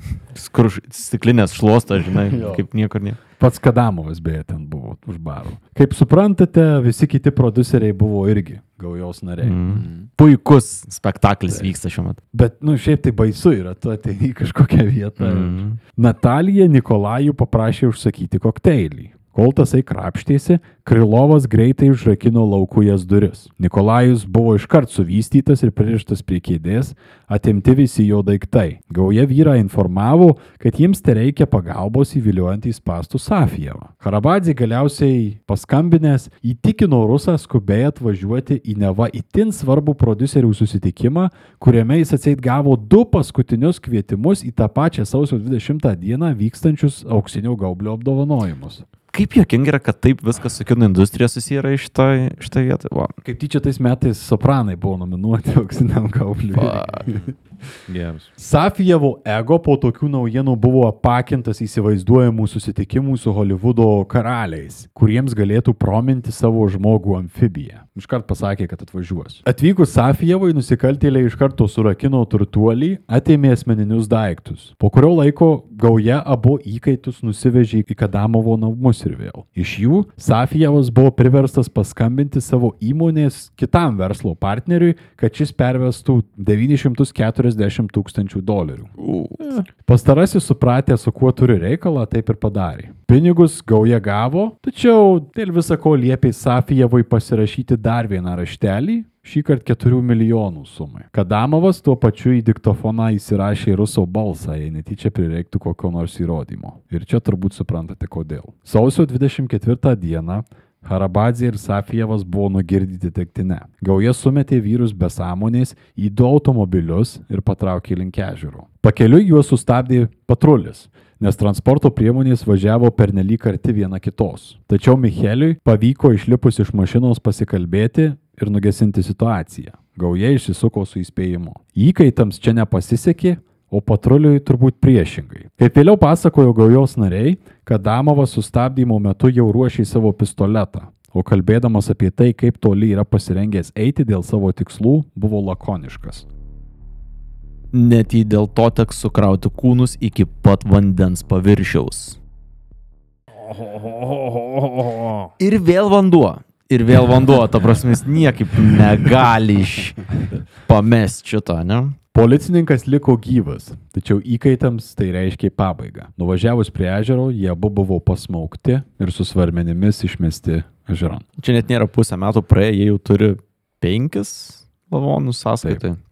Kur stiklinės šluosto, žinai, kaip niekur ne. Pats Kadamovas beje ten buvo už baro. Kaip suprantate, visi kiti produceriai buvo irgi gaujos nariai. Mm. Mm. Puikus spektaklis vyksta šiuo metu. Bet, nu, šiaip tai baisu yra, tu ateini į kažkokią vietą. Mm. Natalija Nikolajų paprašė užsakyti kokteilį. Kol tasai krapštėsi, Krilovas greitai užrakino laukujas duris. Nikolajus buvo iškart suvystytas ir pririštas prie kėdės, atimti visi jo daiktai. Gauja vyrą informavo, kad jiems te reikia pagalbos įviliuojant į spastų Safijevą. Harabadzi galiausiai paskambinęs įtikino Rusą skubiai atvažiuoti į neva itin svarbų producerių susitikimą, kuriame jis atseit gavo du paskutinius kvietimus į tą pačią sausio 20 dieną vykstančius auksinio gaublio apdovanojimus. Kaip jokinga yra, kad taip viskas su kino industrija susiję yra iš šitą vietą. Va. Kaip tyčia tais metais sopranai buvo nominuoti auksiniam gaubliui. Geras. <laughs> Safijevo ego po tokių naujienų buvo apakintas įsivaizduojamų susitikimų su Hollywoodo karaliais, kuriems galėtų prominti savo žmogų amfibiją. Iškart pasakė, kad atvažiuos. Atvykus Safijevui, nusikaltėliai iš karto surakino turtuolį, atėmė asmeninius daiktus. Po kurio laiko gauja abu įkaitus nusivežė į Kadamovo namus ir vėl. Iš jų Safijevas buvo priverstas paskambinti savo įmonės kitam verslo partneriui, kad šis pervestų 940 tūkstančių dolerių. Pastarasis supratė, su kuo turi reikalą, taip ir padarė. Pinigus gauja gavo, tačiau dėl visako liepė Safijevui pasirašyti dar vieną raštelį, šį kartą 4 milijonų sumai. Kadamovas tuo pačiu į diktofoną įsirašė ruso balsą, jei netyčia prireiktų kokio nors įrodymo. Ir čia turbūt suprantate kodėl. Sausio 24 dieną Harabadzė ir Safijevas buvo nugirdyti tektinę. Gauja sumetė vyrus be sąmonės į du automobilius ir patraukė link ežero. Pakeliui juos sustabdė patrulis, nes transporto priemonės važiavo pernelyg arti viena kitos. Tačiau Micheliui pavyko išlipus iš mašinos pasikalbėti ir nugesinti situaciją. Gauja išsisuko su įspėjimu. Įkaitams čia nepasisekė, o patruliui turbūt priešingai. Kaip vėliau pasakojo gaujos nariai, kad Damovas sustabdymo metu jau ruošė savo pistoletą, o kalbėdamas apie tai, kaip toli yra pasirengęs eiti dėl savo tikslų, buvo lakoniškas. Net jei dėl to teks sukrauti kūnus iki pat vandens paviršiaus. Ir vėl vanduo. Ir vėl vanduo, ta prasme, jis niekaip negali iš pamest šito, ne? Policininkas liko gyvas, tačiau įkaitams tai reiškia pabaigą. Nuvažiavus prie ežero, jie abu buvo pasmaukti ir su svarmenimis išmesti ežeran. Čia net nėra pusę metų praėję, jie jau turi penkis lavonus sąskaitai. taip.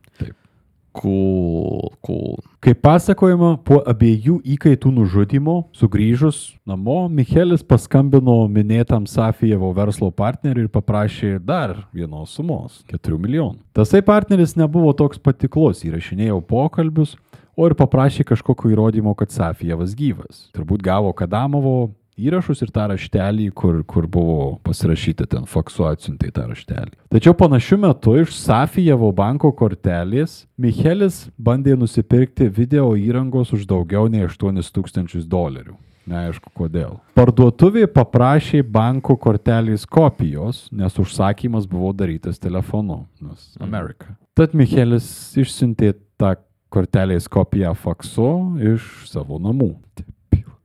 Cool, cool. Kaip pasakojama, po abiejų įkaitų nužudimo, sugrįžus namo, Michelis paskambino minėtam Safijevo verslo partneriui ir paprašė dar vienos sumos - 4 milijonų. Tasai partneris nebuvo toks patiklus, įrašinėjau pokalbius, o ir paprašė kažkokio įrodymo, kad Safijevas gyvas. Turbūt gavo Kadamovo įrašus ir tą raštelį, kur, kur buvo pasirašyta ten faksu atsiuntė tą raštelį. Tačiau panašiu metu iš Safijevo banko kortelės Michelis bandė nusipirkti video įrangos už daugiau nei 8000 dolerių. Neaišku kodėl. Parduotuvė paprašė banko kortelės kopijos, nes užsakymas buvo darytas telefonu, nes Amerika. Tad Michelis išsiuntė tą kortelės kopiją faksu iš savo namų.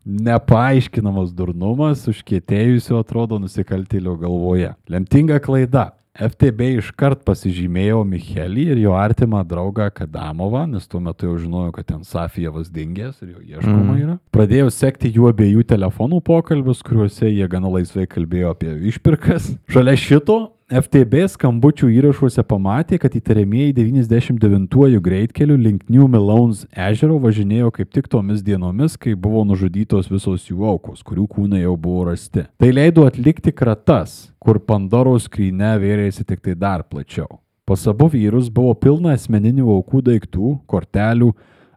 Nepaaiškinamas durnumas užkietėjusio atrodo nusikaltėlio galvoje. Lemtinga klaida. FTB iškart pasižymėjo Michelį ir jo artimą draugą Kadamovą, nes tuo metu jau žinojo, kad ten Safijevas dingęs ir jo ieškoma yra. Pradėjau sekti jų abiejų telefonų pokalbius, kuriuose jie gana laisvai kalbėjo apie išpirkas. Šalia šito FTB skambučių įrašuose pamatė, kad įtariamieji 99-ųjų greitkeliu link New Melones ežero važinėjo kaip tik tomis dienomis, kai buvo nužudytos visos jų aukos, kurių kūnai jau buvo rasti. Tai leido atlikti kratas, kur Pandoros skryne vėrėsi tik tai dar plačiau. Pas abu vyrus buvo pilna asmeninių aukų daiktų, kortelių,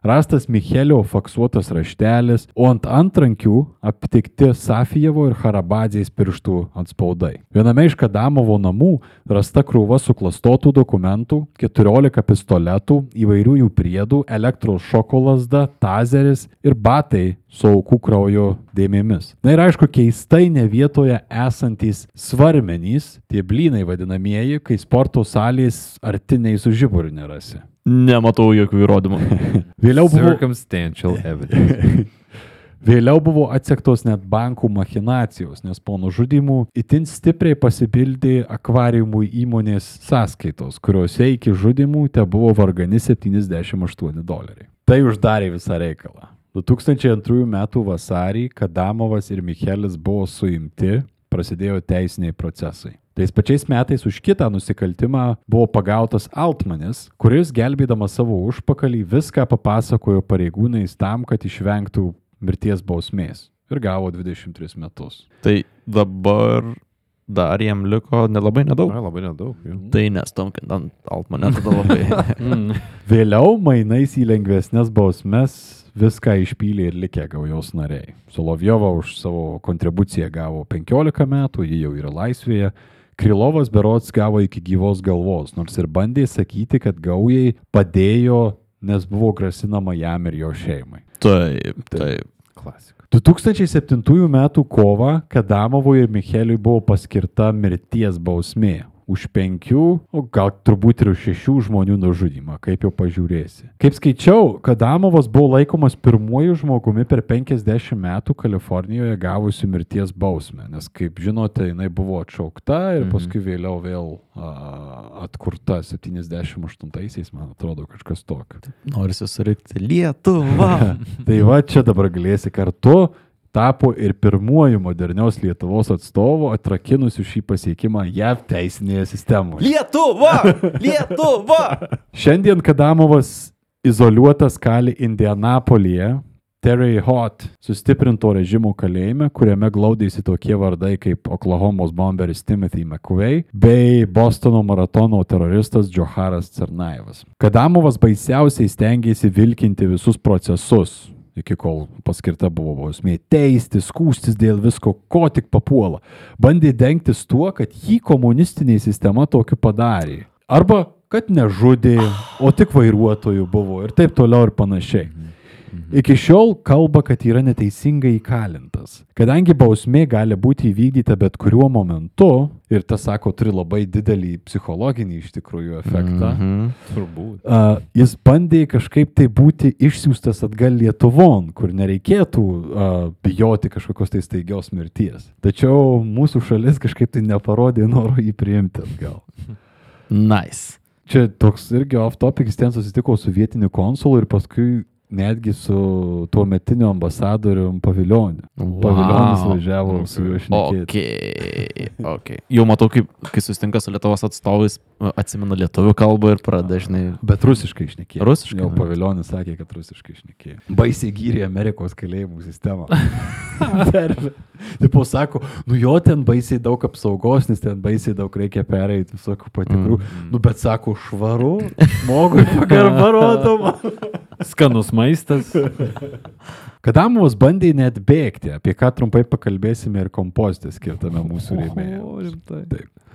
rastas Michelio faksuotas raštelis, o ant antrankių aptikti Safijevo ir Harabadzės pirštų atspaudai. Viename iš Kadamovo namų rasta krūva suklastotų dokumentų, 14 pistoletų, įvairių jų priedų, elektros šokolasda, tazeris ir batai su aukų kraujo dėmėmis. Na ir aišku, keistai ne vietoje esantys svarmenys, tie blynai vadinamieji, kai sporto salės artiniai su žiburiu nerasi. Nematau jokių įrodymų. <laughs> Vėliau buvo, Circumstantial evidence. <laughs> vėliau buvo atsektos net bankų machinacijos, nes po nužudimų itin stipriai pasipildė akvariumų įmonės sąskaitos, kuriuose iki žudimų te buvo vargani 78 doleriai. Tai uždarė visą reikalą. 2002 m. vasarį Kadamovas ir Michelis buvo suimti, prasidėjo teisiniai procesai. Tais pačiais metais už kitą nusikaltimą buvo pagautas Altmanis, kuris gelbėdamas savo užpakalį viską papasakojo pareigūnais tam, kad išvengtų mirties bausmės. Ir gavo 23 metus. Tai dabar dar jam liko nelabai nedaug. Na, labai nedaug. Jau. Tai nestomkint ant altmane tada labai. <laughs> Vėliau mainais į lengvesnės bausmes viską išpylė ir likę gaujos nariai. Solovjova už savo kontribuciją gavo 15 metų, ji jau yra laisvėje. Krilovas berots gavo iki gyvos galvos, nors ir bandė sakyti, kad gaujai padėjo, nes buvo grasinama jam ir jo šeimai. taip, taip. Klasika. 2007 m. kovą Kadamovui ir Micheliui buvo paskirta mirties bausmė už penkių, o gal turbūt ir už šešių žmonių nužudymą, kaip jau pažiūrėsi. Kaip skaičiau, Kadamovas buvo laikomas pirmuoju žmogumi per 50 metų Kalifornijoje gavusiu mirties bausmę, nes kaip žinote, jinai buvo atšaukta ir Mhm. paskui vėliau vėl a, atkurta 78-aisiais, man atrodo, kažkas tokio. Norisi surikti Lietuvą. <laughs> Tai va čia dabar galėsi kartu tapo ir pirmuoju modernios Lietuvos atstovu atrakinusiu šį pasiekimą JAV teisinėje sistemoje. Lietuva! <laughs> Lietuva! Šiandien Kadamovas izoliuotas kali Indianapolyje, Terry Hot sustiprinto režimo kalėjime, kuriame glaudėsi tokie vardai kaip Oklahomos bomberis Timothy McVeigh bei Bostono maratono teroristas Džoharas Cernaevas. Kadamovas baisiausiai stengiasi vilkinti visus procesus, iki kol paskirta buvo bausmė teisti, skūstis dėl visko, ko tik papuola. Bandė dengtis tuo, kad jį komunistinė sistema tokiu padarė. Arba kad nežudė, o tik vairuotojų buvo ir taip toliau ir panašiai. Iki šiol kalba, kad yra neteisingai įkalintas. Kadangi bausmė gali būti įvykdyta bet kuriuo momentu, ir tas, sako, turi labai didelį psichologinį iš tikrųjų efektą, mm -hmm. Turbūt. uh, jis bandė kažkaip tai būti išsiųstas atgal Lietuvon, kur nereikėtų uh, bijoti kažkokios tai staigios mirties. Tačiau mūsų šalis kažkaip tai neparodė noro jį priimti atgal. Nice. Čia toks irgi off topic, jis ten susitiko su vietiniu konsulu ir paskui netgi su tuo metiniu ambasadorium Pavilioniu. Paviljonis važiavo su juo šnekėti. Ok, ok. Jau matau, kaip, kai susitinka su Lietuvos atstovais, atsimena lietuvių kalbą ir pradeda dažnai. Bet rusiškai išnekėjo. Rusiškai, Jau ne? paviljonis sakė, kad rusiškai išnekėjo. Baisiai gyrė Amerikos kalėjimų sistemą. <laughs> Tipo sako, nu jo ten baisiai daug apsaugos, nes ten baisiai daug reikia pereiti visokių patikrų. Mm. Nu bet sako, švaru, žmogui pagarba rodoma. <laughs> Skanus maistas. Kadamovas bandė net bėgti, apie ką trumpai pakalbėsime ir kompostė skirtame mūsų rimtai. Taip.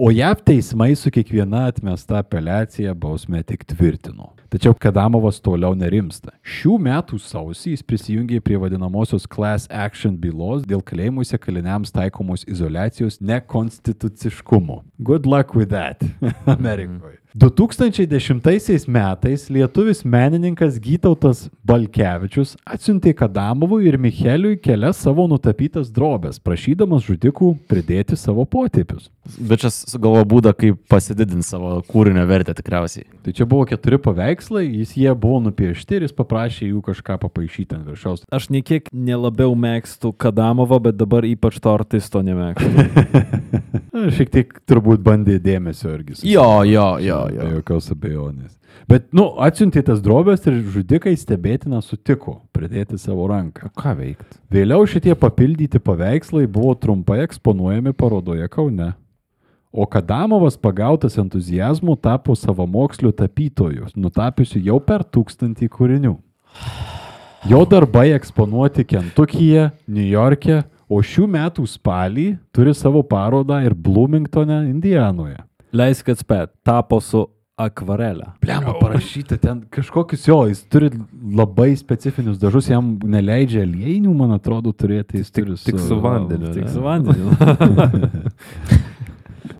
O JAV teismai su kiekviena atmesta apeliacija bausmę tik tvirtino. Tačiau Kadamovas toliau nerimsta. Šių metų sausį jis prisijungė prie vadinamosios Class Action bylos dėl kalėjimuose kaliniams taikomos izolacijos nekonstituciškumo. Good luck with that <laughs> Amerikoje. 2010 metais lietuvis menininkas Gytautas Balkevičius atsiuntė Kadamovui ir Micheliui kelias savo nutapytas drobės, prašydamas žudikų pridėti savo potėpius. Bičias sugalvo būdą, kaip pasididinti savo kūrinio vertę tikriausiai. Tai čia buvo keturi paveikslai, jis jie buvo nupiešti ir jis paprašė jų kažką papaišyti ant viršaus. Aš niekiek nelabiau mėgstu Kadamovo, bet dabar ypač to artisto nemėgstu. <laughs> <laughs> Šiek tiek turbūt bandė dėmesio irgi. susilaukti. Jo, jo, jo, Be jo. jokios abejonės. Bet, nu, atsiuntė tas drobės ir žudikai stebėtina sutiko pridėti savo ranką. Ką veikti? Vėliau šitie papildyti paveikslai buvo trumpai eksponuojami parodoje Kaune. O Kadamovas pagautas entuzijazmu tapo savamoksliu tapytoju, nutapiusiu jau per tūkstantį kūrinių. Jo darbai eksponuoti Kentukyje, New York'e, o šių metų spalį turi savo parodą ir Bloomingtone, Indijanoje. Leisk atspėt, tapo su akvarelė. Lemba parašyta ten kažkokius jo, jis turi labai specifinius dažus, jam neleidžia aliejinių, man atrodo, turėti. Jis turi tik su vandeniu, Tik ne? su vandeniu. <laughs>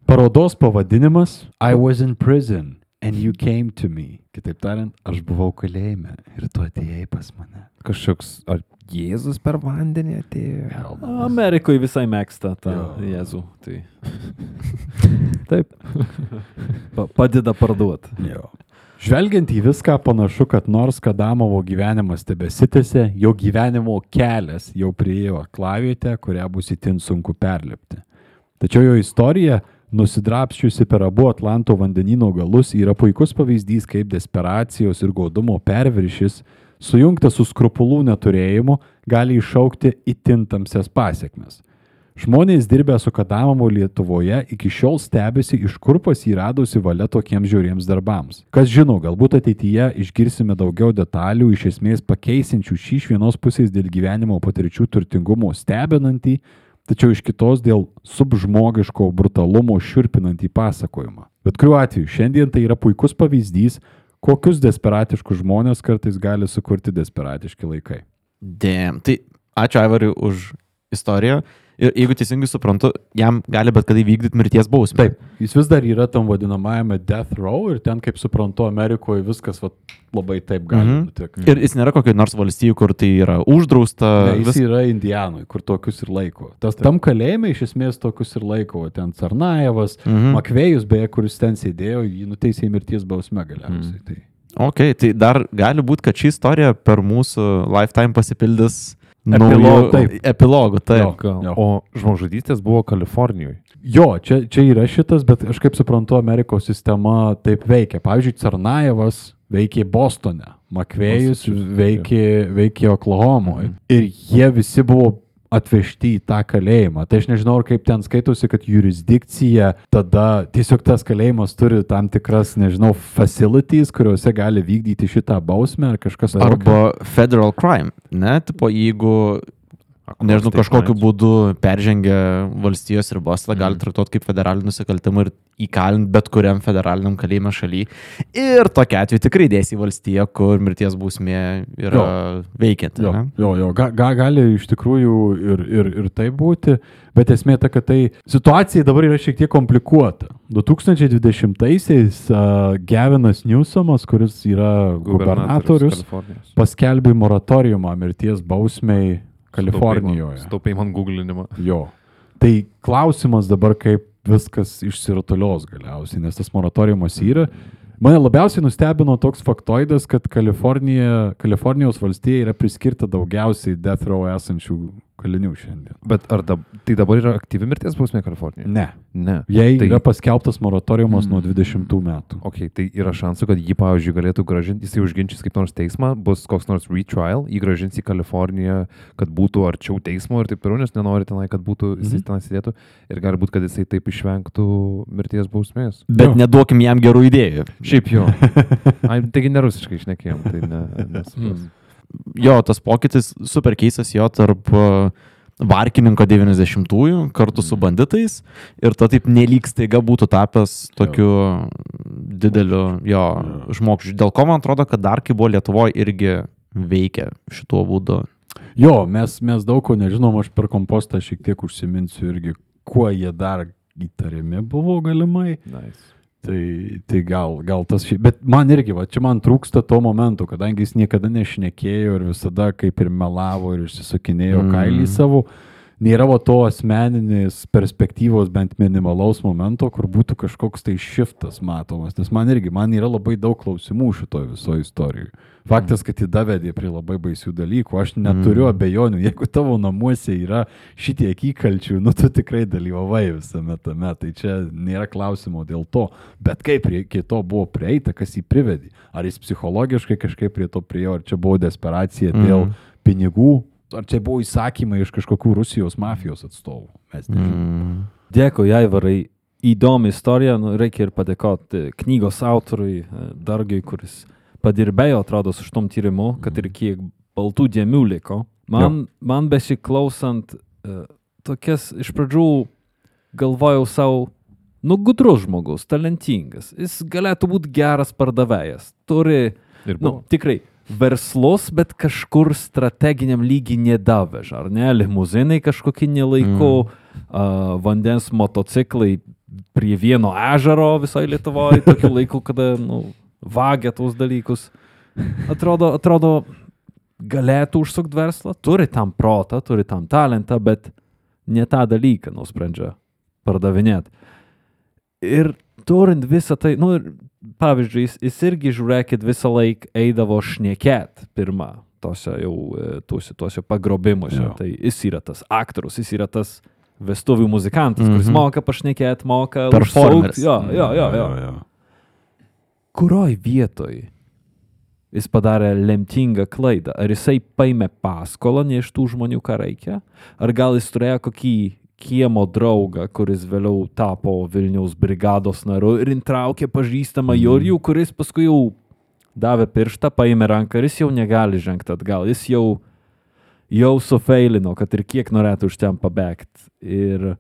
Parodos pavadinimas I was in prison and you came to me. Kitaip tariant, aš buvau kalėjime ir tu atėjai pas mane. Kažkoks, ar Jėzus per vandenį atėjo? Amerikoje visai mėgsta tą Jo. Jėzų. Tai. <laughs> Taip. Pa, padeda parduoti. Jo. Žvelgiant į viską, panašu, kad nors Kadamovo gyvenimas tebesitėse, jo gyvenimo kelias jau priejo klavietę, kurią bus itin sunku perlipti. Tačiau jo istorija, nusidrapščiusi per abu Atlanto vandenino galus, yra puikus pavyzdys, kaip desperacijos ir gaudumo perviršis, sujungtas su skrupulų neturėjimu, gali iššaukti itin tamsias pasiekmes. Žmonės dirbę su Kadamovu Lietuvoje iki šiol stebisi, iš kur pasiradusi valia tokiems žiauriems darbams. Kas žino, galbūt ateityje išgirsime daugiau detalių, iš esmės pakeisinčių šį iš vienos pusės dėl gyvenimo patirčių turtingumo stebinantį, tačiau iš kitos dėl subžmogiško brutalumo širpinantį pasakojimą. Bet kuriuo atveju, šiandien tai yra puikus pavyzdys, kokius desperatiškus žmonės kartais gali sukurti desperatiški laikai. Dėm. Tai ačiū Aivariui už istoriją. Ir jeigu teisingai suprantu, jam gali bet kada įvykdyti mirties bausmę. Taip, jis vis dar yra tam vadinamajame death row ir ten, kaip suprantu, Amerikoje viskas va, labai taip gali Mhm. nutikti. Ir jis nėra kokio nors valstybių, kur tai yra uždrausta. Ne, jis vis... yra Indijanui, kur tokius ir laiko. Tas tam kalėjime iš esmės tokius ir laiko. Ten Sarnajevas, Mhm. mhm. Makvėjus, beje, kuris ten sėdėjo, jį nuteisė į mirties bausmę galiausiai. Mhm. Tai. Ok, tai dar gali būti, kad ši istorija per mūsų lifetime pasipildys Epilogu, naujų- taip. Epilogų, taip. Jo. Jo. O žmogžudystės buvo Kalifornijoje. Jo, čia, čia yra šitas, bet aš kaip suprantu, Amerikos sistema taip veikia. Pavyzdžiui, Sarnajevas veikė Bostone, Makvėjus veikė, veikė Oklahomoje. Ir jie visi buvo atvežti į tą kalėjimą. Tai aš nežinau, kaip ten skaitosi, kad jurisdikcija tada tiesiog tas kalėjimas turi tam tikras, nežinau, facilities, kuriuose gali vykdyti šitą bausmę ar kažkas. Arba federal crime, ne? Tipo, jeigu, nežinau, tai kažkokiu būdu peržengia valstijos ribas, tada Mhm. gali traktuoti kaip federalinį nusikaltimą ir įkalinti bet kuriam federaliniam kalėjime šaly. Ir tokia atveju tikrai dėsi į valstiją, kur mirties bausmė yra veikianti. Jo, jo, jo ga, ga, gali iš tikrųjų ir, ir, ir tai būti, bet esmė ta, kad tai situacija dabar yra šiek tiek komplikuota. 2020-aisiais uh, Gevinas Newsomas, kuris yra gubernatorius, Kalifornijos. paskelbė moratoriumą mirties bausmiai Kalifornijoje. Staupai man googlinimą. Jo. Tai klausimas dabar, kaip viskas išsirutulios galiausiai, nes tas moratoriumas yra. Mane labiausiai nustebino toks faktoidas, kad Kalifornija, Kalifornijos valstija yra priskirta daugiausiai death row esančių kalinių šiandien. Bet ar dab, tai dabar yra aktyvi mirties bausmė Kalifornijoje? Ne. Ne. Jei Tai- yra paskelbtas moratoriumas mm. nuo 20 metų. Ok, tai yra šansų, kad jį, pavyzdžiui, galėtų gražinti, jisai užginčys kaip nors teismą, bus koks nors retrial, jį gražins į Kaliforniją, kad būtų arčiau teismo ir taip toliau, nes nenori tenai, kad būtų, jisai Mhm. tenai sėdėtų ir gali būti, kad jisai taip išvengtų mirties bausmės. Bet Jo. neduokim jam gerų idėjų. Šiaip jo. <laughs> Ai, taigi nerusiškai išnekėjom, tai ne, nesupras. Jo, tas pokytis super keistas jo tarp uh, Varkininko 90-ųjų kartu su banditais ir ta taip nelyg staiga būtų tapęs tokiu dideliu jo žmogžiu. Dėl ko man atrodo, kad dar kai buvo Lietuvoje irgi veikia šituo būdu. Jo, mes, mes daug ko nežinom, aš per kompostą šiek tiek užsiminsiu irgi, kuo jie dar įtariami buvo galimai. Nice. Tai, tai gal, gal tas bet man irgi, va, čia man trūksta to momento, kadangi jis niekada nešnekėjo ir visada kaip ir melavo ir išsisukinėjo Mm. mm. kailį savo, nėra va to asmeninės perspektyvos bent minimalaus momento, kur būtų kažkoks tai šiftas matomas, nes man irgi, man yra labai daug klausimų šitoje visoje istorijoje. Faktas, kad jį davedė prie labai baisių dalykų, aš neturiu Mm. abejonių, jeigu tavo namuose yra šitiek įkalčių, nu tu tikrai dalyvavai visame tame, tai čia nėra klausimo dėl to, bet kaip prie iki to buvo prieita, kas jį privedė, ar jis psichologiškai kažkaip prie to priejo, ar čia buvo desperacija dėl Mhm. pinigų, ar čia buvo įsakymai iš kažkokių Rusijos mafijos atstovų, mes nežinome. Mm. Dėkui, Aivarai. Įdomi istorija, nu, reikia ir padėkoti knygos autoriui, e, Dargiui, kuris padirbėjo, atrodo, su šitom tyrimu, kad ir kiek baltų dėmių liko. Man, man besiklausant, e, tokias iš pradžių galvojau savo, nu, gudrus žmogus, talentingas. Jis galėtų būti geras pardavėjas. Turi, Ir nu, tikrai, verslus, bet kažkur strateginiam lygiai nedavež, ar ne? Limuzinai kažkokie nelaiko, mm. uh, vandens motociklai prie vieno ežero visoje Lietuvoje, tokiu laiku, kada nu, vagia tuos dalykus. Atrodo, atrodo, galėtų užsukti verslą, turi tam protą, turi tam talentą, bet ne tą dalyką nusprendžia pardavinėti. Ir turint visą tai, nu, pavyzdžiui, jis, jis irgi žiūrėkit visą laiką eidavo šnekėt pirmą tose jau, e, tuose, tuose pagrobimuose. Jo. Tai jis yra tas aktorius, jis yra tas vestuvių muzikantas, mm -hmm. kuris Mhm. moka pašnekėti, moka Performeris. užšaukt. Jo, jo, jo, jo. jo. Kurioj vietoj jis padarė lemtingą klaidą? Ar jisai paėmė paskolą ne iš tų žmonių, ką reikia? Ar gal jis turėjo kokį kiemo draugą, kuris vėliau tapo Vilniaus brigados naru ir intraukė pažįstamą Jorijų, kuris paskui jau davė pirštą, paėmė ranką ir jis jau negali žengti atgal. Jis jau, jau sufeilino, kad ir kiek norėtų iš ten pabėgti. Ir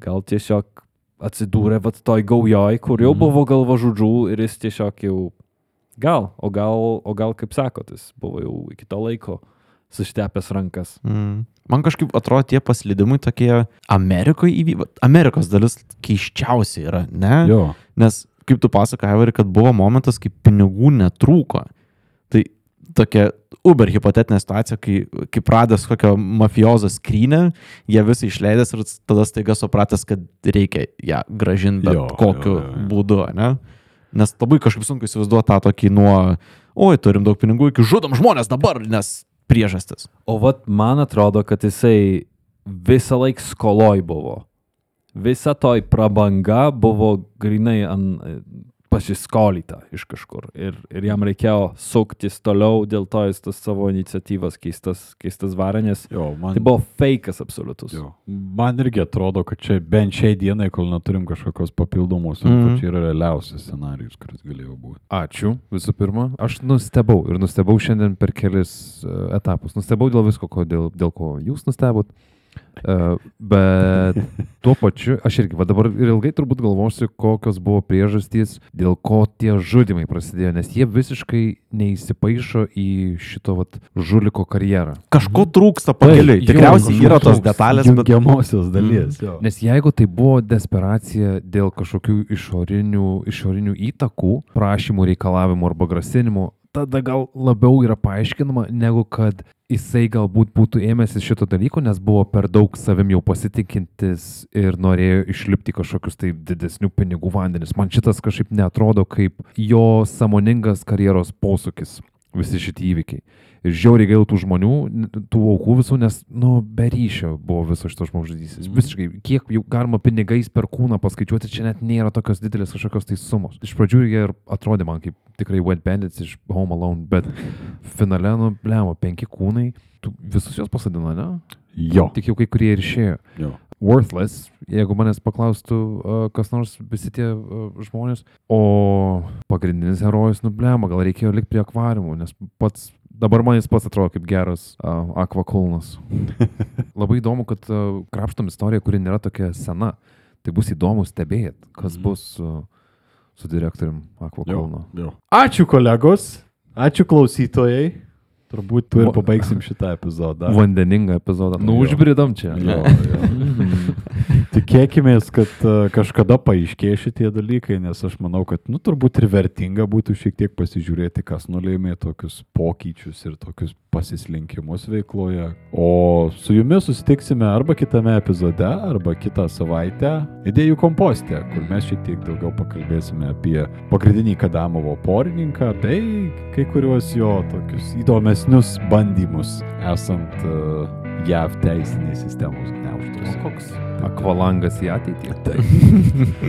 gal tiesiog atsidūrė vat toj gaujoj, kur jau buvo galva žudžių ir jis tiesiog jau gal, o gal, o gal kaip sakot, jis buvo jau iki to laiko suštepęs rankas. Mm. Man kažkaip atrodo tie paslydimai tokie Amerikoje įvyko. Amerikos dalis keiščiausia yra, ne? Jo. Nes, kaip tu pasakai, Aivari, kad buvo momentas, kai pinigų netrūko. Tai tokia uber hipotetinė situacija, kai, kai pradės kokią mafiozą skrynę, jie visą išleidęs ir tada staiga supratęs, kad reikia ją gražinti bet Jo, kokiu jo, jo. būdu, ne? Nes labai kažkaip sunku įsivaizduoti tą tokį nuo, oi, turim daug pinigų, iki žudom žmonės dabar, nes priežastis. O vat man atrodo, kad jisai visą laiką skoloj buvo. Visa toj prabanga buvo grinai ant pasiskolyta iš kažkur. Ir, ir jam reikėjo suktis toliau, dėl to jis tas savo iniciatyvas keistas, keistas varė, nes Jo, man, tai buvo fejkas absoliutus. jo. man irgi atrodo, kad čia bent šiai dienai, kol neturim kažkokios papildomos, mm. čia yra realiausias scenarius, kuris galėjo būti. Ačiū visų pirma. Aš nustebau ir nustebau šiandien per kelis e, etapus. Nustebau dėl visko, ko, dėl, dėl ko jūs nustebot. Uh, bet tuo pačiu, aš irgi, va dabar ir ilgai turbūt galvosiu, kokios buvo priežastys, dėl ko tie žudimai prasidėjo, nes jie visiškai neįsipaišo į šito vat, žuliko karjerą. Kažko trūksta pakeliui. Tikriausiai yra tos detalės, bet Jungiamosios dalies. jo. Nes jeigu tai buvo desperacija dėl kažkokių išorinių, išorinių įtakų, prašymų, reikalavimų arba grasinimų, tada gal labiau yra paaiškinama, negu kad jisai galbūt būtų ėmęsis šito dalyko, nes buvo per daug savim jau pasitikintis ir norėjo išlipti kažkokius tai didesnių pinigų vandenis. Man šitas kažkaip netrodo kaip jo samoningas karjeros posūkis, visi šitie įvykiai. Ir žiauriai gaila tų žmonių, tų aukų visų, nes, nu, be ryšio buvo viso šito žmogžudystės. Visiškai, kiek jau galima pinigais per kūną paskaičiuoti, čia net nėra tokios didelės kažkokios tai sumos. Iš pradžių jie ir atrodė man kaip tikrai Wet Bandits iš Home Alone, bet finale, nu, blemo, penki kūnai, tu visus juos pasadino, ne? Jo. Tik jau kai kurie ir išėjo. jo. Worthless, jeigu manęs paklaustų uh, kas nors visi tie uh, žmonės, o pagrindinis herojus nublema, gal reikėjo likti prie akvariumų, nes pats, dabar man jis pats atrodo kaip geras uh, akvakulnas. <laughs> Labai įdomu, kad uh, krapštom istoriją, kuri nėra tokia sena, tai bus įdomu stebėti, kas bus uh, su direktorium akvakulno. Ačiū kolegos, ačiū klausytojai. Turbūt tu ir pabaigsim šitą epizodą. Vandeningą epizodą. Nu, užbridom čia. Jo, jo. Tikėkime, kad uh, kažkada paaiškės šitie dalykai, nes aš manau, kad, nu, turbūt ir vertinga būtų šiek tiek pasižiūrėti, kas nulėmė tokius pokyčius ir tokius pasislinkimus veikloje. O su jumis susitiksime arba kitame epizode, arba kitą savaitę idėjų kompostė, kur mes šiek tiek daugiau pakalbėsime apie pagrindinį Kadamovo porininką, bei kai kuriuos jo tokius įdomesnius bandymus esant uh, JAV teisinės sistemos gniaužtus. Koks akvalangas į ateitį.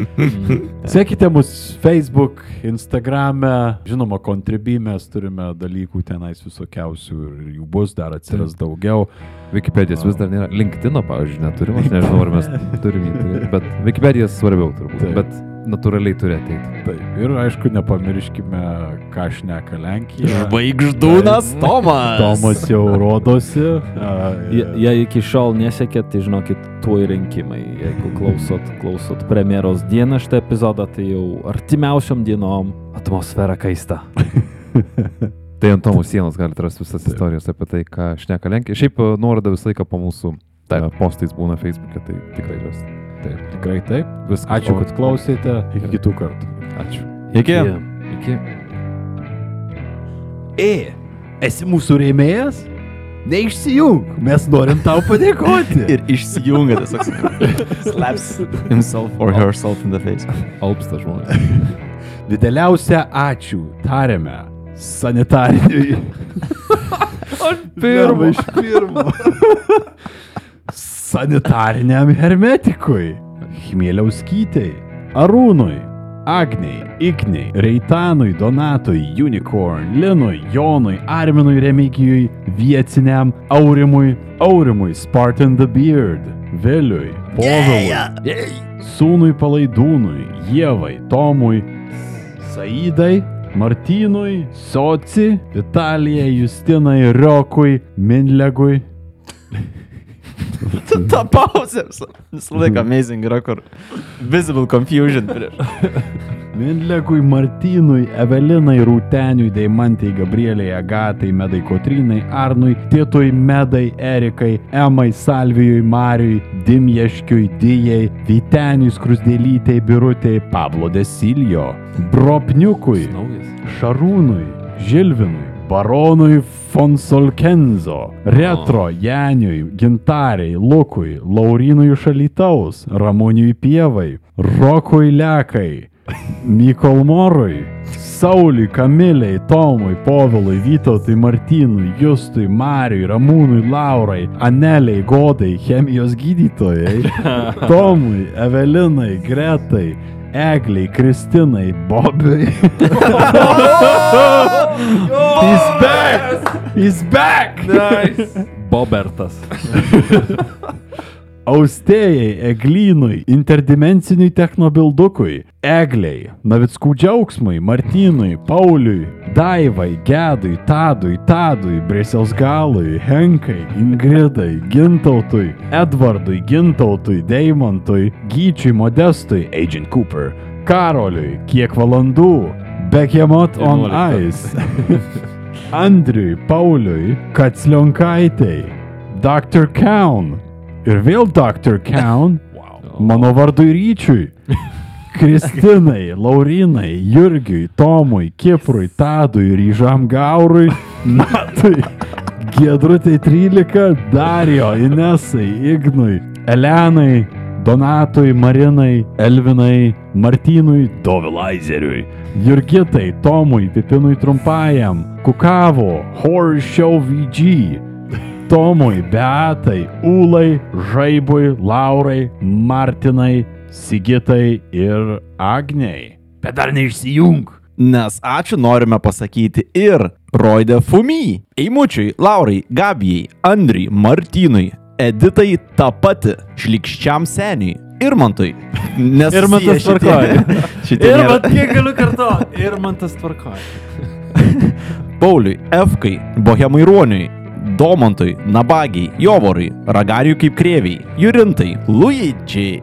<laughs> Sekite mus Facebook, Instagram, žinoma, kontribį mes turime dalykų tenais visokiausių ir jų bus, dar atsiras daugiau. Wikipedijos vis dar nėra. LinkedIn, pavyzdžiui, neturim, aš nežinau, ar mes turim jį turėti, bet Wikipedijas svarbiau turbūt. Taip. Bet natūraliai turi ateiti. Taip. Ir aišku, nepamirškime, ką šneka Lenkija. <laughs> žvaigždūnas Tomas. Tomas jau rodosi. <laughs> Jei iki šiol nesekėt, tai žinokit, tuoj rinkimai. Jeigu klausot, klausot premjeros dieną šitą epizodą, tai jau artimiausiom dienom atmosfera kaista. <laughs> Tai ant Tomų sienos galite rasti visas istorijas apie tai, ką šneka Lenkija. Šiaip e, nuoroda visą laiką po mūsų e, postais būna Facebook'e, tai tikrai rasti. Taip, tikrai taip. Viskas. Ačiū, kad klausėte. Iki kitų kartų. Ačiū. Iki. Iki. E, esi mūsų rėmėjas? Neišsijung, mes norim tau padėkoti. <laughs> Ir išsijungia tiesiog. <laughs> Slaps himself or herself in the face. Alpsta žmonės. <laughs> Dideliausia ačiū tariame sanitariniui. pirmo. iš pirmo. Sanitariniam hermetikui. Chmieliauskytei. Arūnui. Agniai, Igniai, Reitanui, Donatui, Unicorn, Linui, Jonui, Arminui, Remigijui, Vietiniam, Aurimui, Aurimui, Spartan the Beard, Viliui, Povilui, Sūnui Palaidūnui, Jėvai, Tomui, Saidai, Martynui, Soci, Vitalijai, Justinai, Riokui, Minlegui. Ta pauzė visą, laiką amazing yra, kur visible confusion prieš. Minlegui, Martynui, Evelinai, Rūteniui, Deimantai, Gabrieliai, Agatai, Medai, Kotrinai, Arnui, Titui, Medai, Erikai, Emai, Salvijui, Mariui, Dimješkiui, Dijai, Vyteniui, Skrusdėlytei, Birutei, Pablo Desilio, Bropniukui. Šarūnui, Žilvinui, Baronui Fonsolkenzo, Retro, Janiui, Gintariai, Lukui, Laurinui Šalytaus, Ramoniui Pievai, Rokui Lekai, <laughs> Mykolmorui, Sauliui, Kamiliai, Tomui, Povilui, Vytautui, Martynui, Justui, Mariui, Ramūnui, Laurai, Aneliai, Godai, chemijos gydytojai, <laughs> Tomui, Evelinai, Gretai, Egliai, Kristinai, Bobiui. <laughs> He's back! He's <laughs> back! Bobertas. <laughs> Austėjai, Eglynui, interdimensiniui technobildukui, Egliai, Navickų džiaugsmui, Martynui, Pauliui, Daivai, Gedui, Tadui, Tadui, Bresels galui, Henkai, Ingridai, Gintautui, Edvardui, Gintautui, Deimantui, Gyčiui, Modestui, Agent Cooper, Karoliui, kiek valandų, Behemoth on 11. Ice, <laughs> Andriui, Pauliui, Kaclionkaitei, Dr. Kaun ir vėl Dr. Kaun, mano vardui Ryčiui, <laughs> Kristinai, Laurinai, Jurgiui, Tomui, Kiprui, Tadui, Ryžam Gaurui, <laughs> Natui, Giedrutai 13, Dario, Inesai, Ignui, Elenai, Donatui, Marinai, Elvinai, Martynui, Dovilaizeriui, Jurgitai, Tomui, Pipinui Trumpajam, Kukavo, Horror Show VG, Tomui, Beatai, Ulai, Žaibui, Laurai, Martinai, Sigitai ir Agniai. Bet dar neišsijung. Nes ačiū norime pasakyti ir Roide Fumy, Eimučiui, Laurai, Gabijai, Andriui, Martynui, Editai tą patį, šlikščiam seniui, Irmantui. <laughs> Nes Ir man tas susiję šitie- tvarkoja. <laughs> šitie Ir nėra- man kiek galiu kartu. Ir man tas tvarkoja. <laughs> Pauliui, Efkai, Bohemai Ruoniui, Domantui, Nabagiai, Jovorui, Ragariui kaip krėviai, Jurintai, Luidžiai,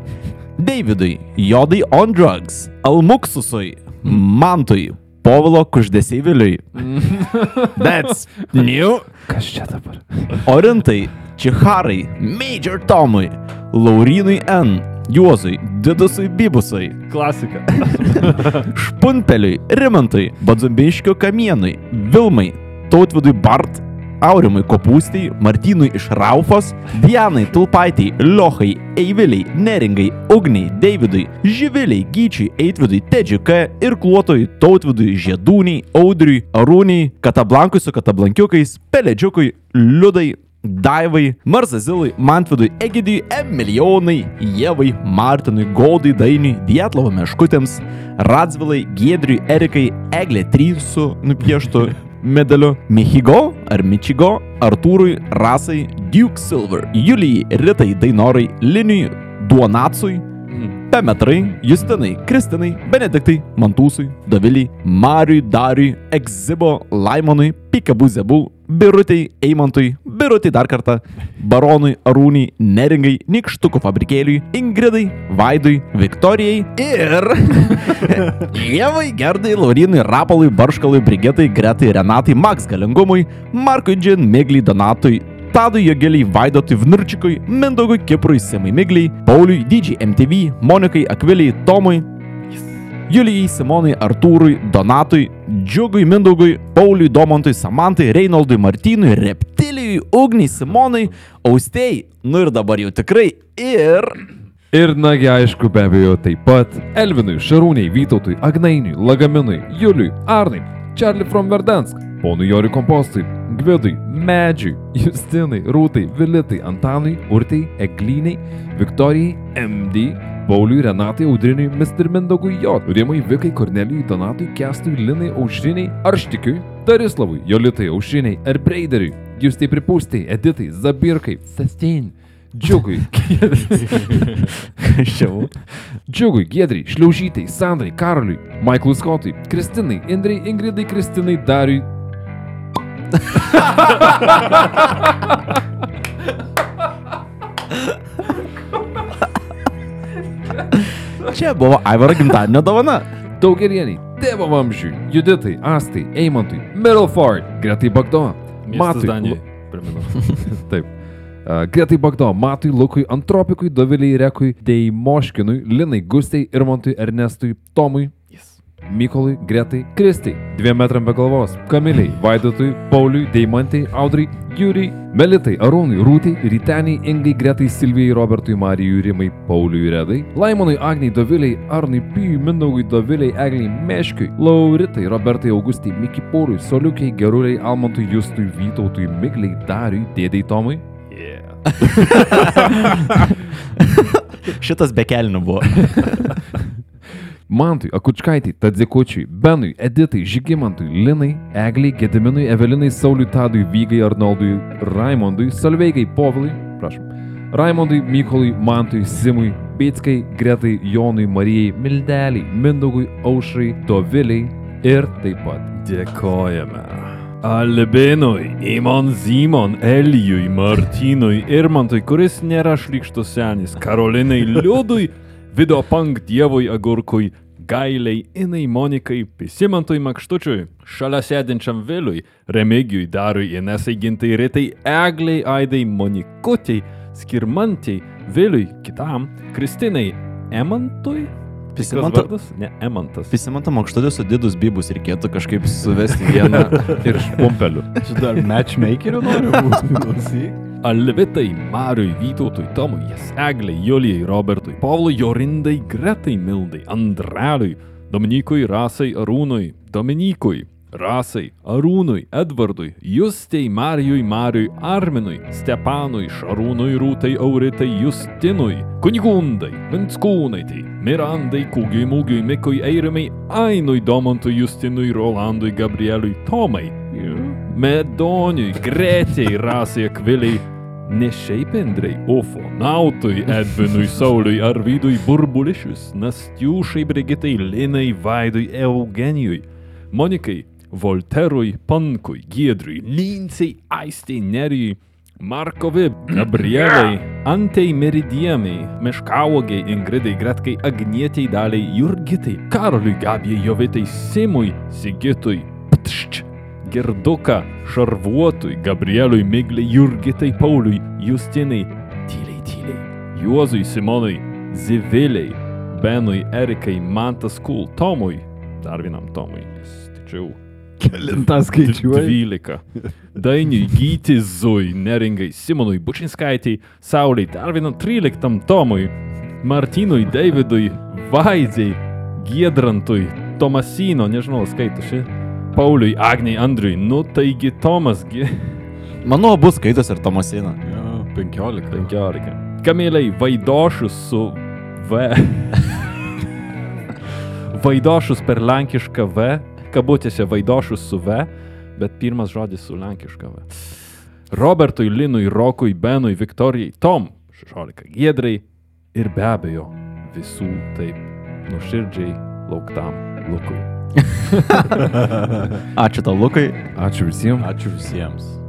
Davidui, Jodai on drugs, Almuksusui, Mantui, Povilo Kuždesiviliui. <laughs> That's new. Kas čia dabar? Orintai, Čiharai, Major Tomui, Laurinui N, Juozui, Didusui Bibusui, Klasika. <laughs> Špunpeliui, Rimantui, Badzumbiškio kamienui, Vilmai, Tautvidui Bart, Aurimui Kopūstiai, Martynui iš Raufos, Dianai Tulpaitiai, Liochai, Eiviliai, Neringai, Ugniai, Davidui, Živiliai, Gyčiui, Eitvidui, Tedžiukai ir Kluotojui, Tautvidui, Žiedūniai, Audriui, Arūniai, Katablankui su Katablankiukais, Peledžiukui, Liudai, Daivai, Marzazilui, Mantvidui, Egidijui, Emilijonai, Jevai, Martinui, Godui, Dainiui, Dietlovo Meškutėms, Radzvilai, Giedriui, Erikai, Eglė 3 su nupieštu medaliu, Michigo ar Michigo, Artūrui, Rasai, Duke Silver, Julijai, Ritai, Dainorai, Liniui, Duonacui, Pemetrai, Justinai, Kristinai, Benediktai, Mantūsui, Daviliai, Mariui, Dariui, Egzibo, Laimonui, Pikabu Zebu, Birutei, Eimantui, Birutei dar kartą, Baronui, Arūnai, Neringai, Nikštukų fabrikėliui, Ingridai, Vaidui, Viktorijai ir <laughs> Jevai, Gerdai, Laurinui, Rapalui, Barškalui, Brigitai, Gretai, Renatai, Max Galingumui, Markui Džin, Migliai, Donatui, Tadui Jogeliai, Vaidotui Vnurčikui, Mindaugui Kiprui, Simai Migliai, Pauliui, Didžiai MTV, Monikai Akviliai, Tomui, Julijai, Simonai, Artūrui, Donatui, Džiugui, Mindaugui, Pauliui, Domantui, Samantai, Reinaldui, Martynui, Reptilijui, Ugniai, Simonai, Austėjai, nu ir dabar jau tikrai ir... Ir nagi aišku, be abejo, taip pat Elvinui, Šarūniai, Vytautui, Agnainiui, Lagaminui, Juliui, Arnai, Charlie from Verdansk, ponui Jori Kompostui, Gvidui, Medžiui, Justinai, Rūtai, Vilitai, Antanui, Urtai, Eglynai, Viktorijai, MD, Pauliui, Renatai, Audriniui, Mr. Mindogui J, Rimai, Vikai, Kornelijui, Donatui, Kestui, Linai, Aušriniai, Arštikiui, Tarislavui, Jolitai, Aušriniai, Erbreideriui, Justai Pripūstai, Editai, Zabirkai, Sastin, Džiugui, <laughs> Šiau. Džiugui, Gedriai, Šliaužytai, Sandrai, Karoliui, Maiklui Skotui, Kristinai, Indrai, Ingridai, Kristinai, Dariui. <laughs> Čia buvo Aivaro gimtadienio dovana. Daugelieniai, Tėvo Vamžiui, Juditai, Astai, Eimantui, Middleford, Gretai Bagdo. Matui. Danijai. <laughs> Taip. Uh, Gretai Bagdo, Matui, Lukui, Antropikui, Doviliai Rekui, Deimoškinui, Linai Gustai, Irmantui, Ernestui, Tomui, Mykolui, Gretai, Kristai, dviem metram be galvos, Kamiliai, Vaidotui, Pauliui, Deimantai, Audrai, Jūriai, Melitai, Arūnui, Rūtai, Ryteniai, Ingai, Gretai, Silvijai, Robertui, Marijui, Rimai, Pauliui, Redai, Laimonui, Agniai, Doviliai, Arnui, Pijui, Mindaugui, Doviliai, Egliai, Meškiui, Lauritai, Robertai, Augustai, Miki Pūrui, Soliukiai, Geruliai, Almantui, Justui, Vytautui, Migliai, Dariui, Dėdei Tomui. <laughs> Šitas be kelnių buvo. <laughs> Mantui, Akučkaitai, Tadzikučiui, Benui, Editai, Žygimantui, Linai, Egliai, Gediminui, Evelinai, Sauliui, Tadui, Vygai, Arnoldui, Raimondui, Salveigai, Povilui, prašom, Raimondui, Mykolui, Mantui, Simui, Bėtskai, Gretai, Jonui, Marijai, Mildeliai, Mindaugui, Aušrai, Doviliai ir taip pat dėkojame. Albinui, Imon Zimon, Elijui, Martynui, Irmantui, kuris nėra šlikštus senis, Karolinai, Liudui, Videopunk Dievui Agurkui, Gailiai, Inai Monikai, Pisimantui Makštučiui, šalia sėdinčiam Viliui, Remigijui, Darui, Inesai Gintai, Ritai, Egliai, Aidai, Monikutei, Skirmantiai, Viliui, kitam, Kristinai, Emantui. Vardas? Ne, Emantas. prisimanta makštudės su didus bybus, reikėtų kažkaip suvesti <laughs> vieną. Ir špumpeliu. Čia dar matchmakerių noriu būti. Alvitai, Mariui, Vytautui, Tomui, Jas Egliai, Julijai, Robertui, Paului, Jorindai, Gretai, Mildai, Andraliui, Dominikui, Rasai, Arūnui, Dominikui, Rasai, Arūnui, Edvardui, Justei, Marijui, Mariui, Arminui, Stepanui, Šarūnui, Rūtai, Auritai, Justinui, Kunigundai, Vinskūnaitai, Mirandai, Kūgiui, Mūgiui, Mikui, Eirimai, Ainui, Domantui, Justinui, Rolandui, Gabrieliui, Tomai, Medoniui, Gretei, Rasai, Akviliai, Ne šiaip Indrei, Ufonautui, Edvinui, Sauliui, Arvidui, Burbulišius, Nastiušai, Brigitai, Linai, Vaidui, Eugenijui, Monikai, Volterui, Pankui, Giedriui, Lincei, Aistei, Nerijui, Markovi, Gabrielai, Antei, Meridiemai, Meškauogiai, Ingridai, Gretkai, Agnietiai, Daliai, Jurgitai, Karoliui, Gabijai, Jovitai, Simui, Sigitui, Ptšč, Gerduka, Šarvuotui, Gabrieliui, Migliai, Jurgitai, Pauliui, Justinai, tyliai, tyliai, Juozui, Simonui, Ziviliai, Benui, Erikai, Mantas Kul, Tomui, dar vienam Tomui, nes tačiau Kelintas skaičiuoji. 12. Dainiui, Gyti, Zui, Neringai, Simonui, Bučinskaitijai, Sauliai, dar vienam 13 Tomui, Martynui, Davidui, Vaidžiai, Giedrantui, Tomasino, nežinau, skaito ši, Pauliui, Agniai, Andriui, nu taigi Tomasgi. <laughs> Mano bus skaitas ir Tomasina. Jo, 15. 15. Kamėliai, Vaidošus su V. <laughs> Vaidošus per lenkišką V, kabutėse Vaidošus su V, bet pirmas žodis su lenkiška V. Robertui, Linui, Rokui, Benui, Viktorijai, Tom, 16 Giedrai ir be abejo visų taip nuoširdžiai lauktam Lukui. <laughs> Ačiū tau, Lukai. Ačiū visiems. Ačiū visiems.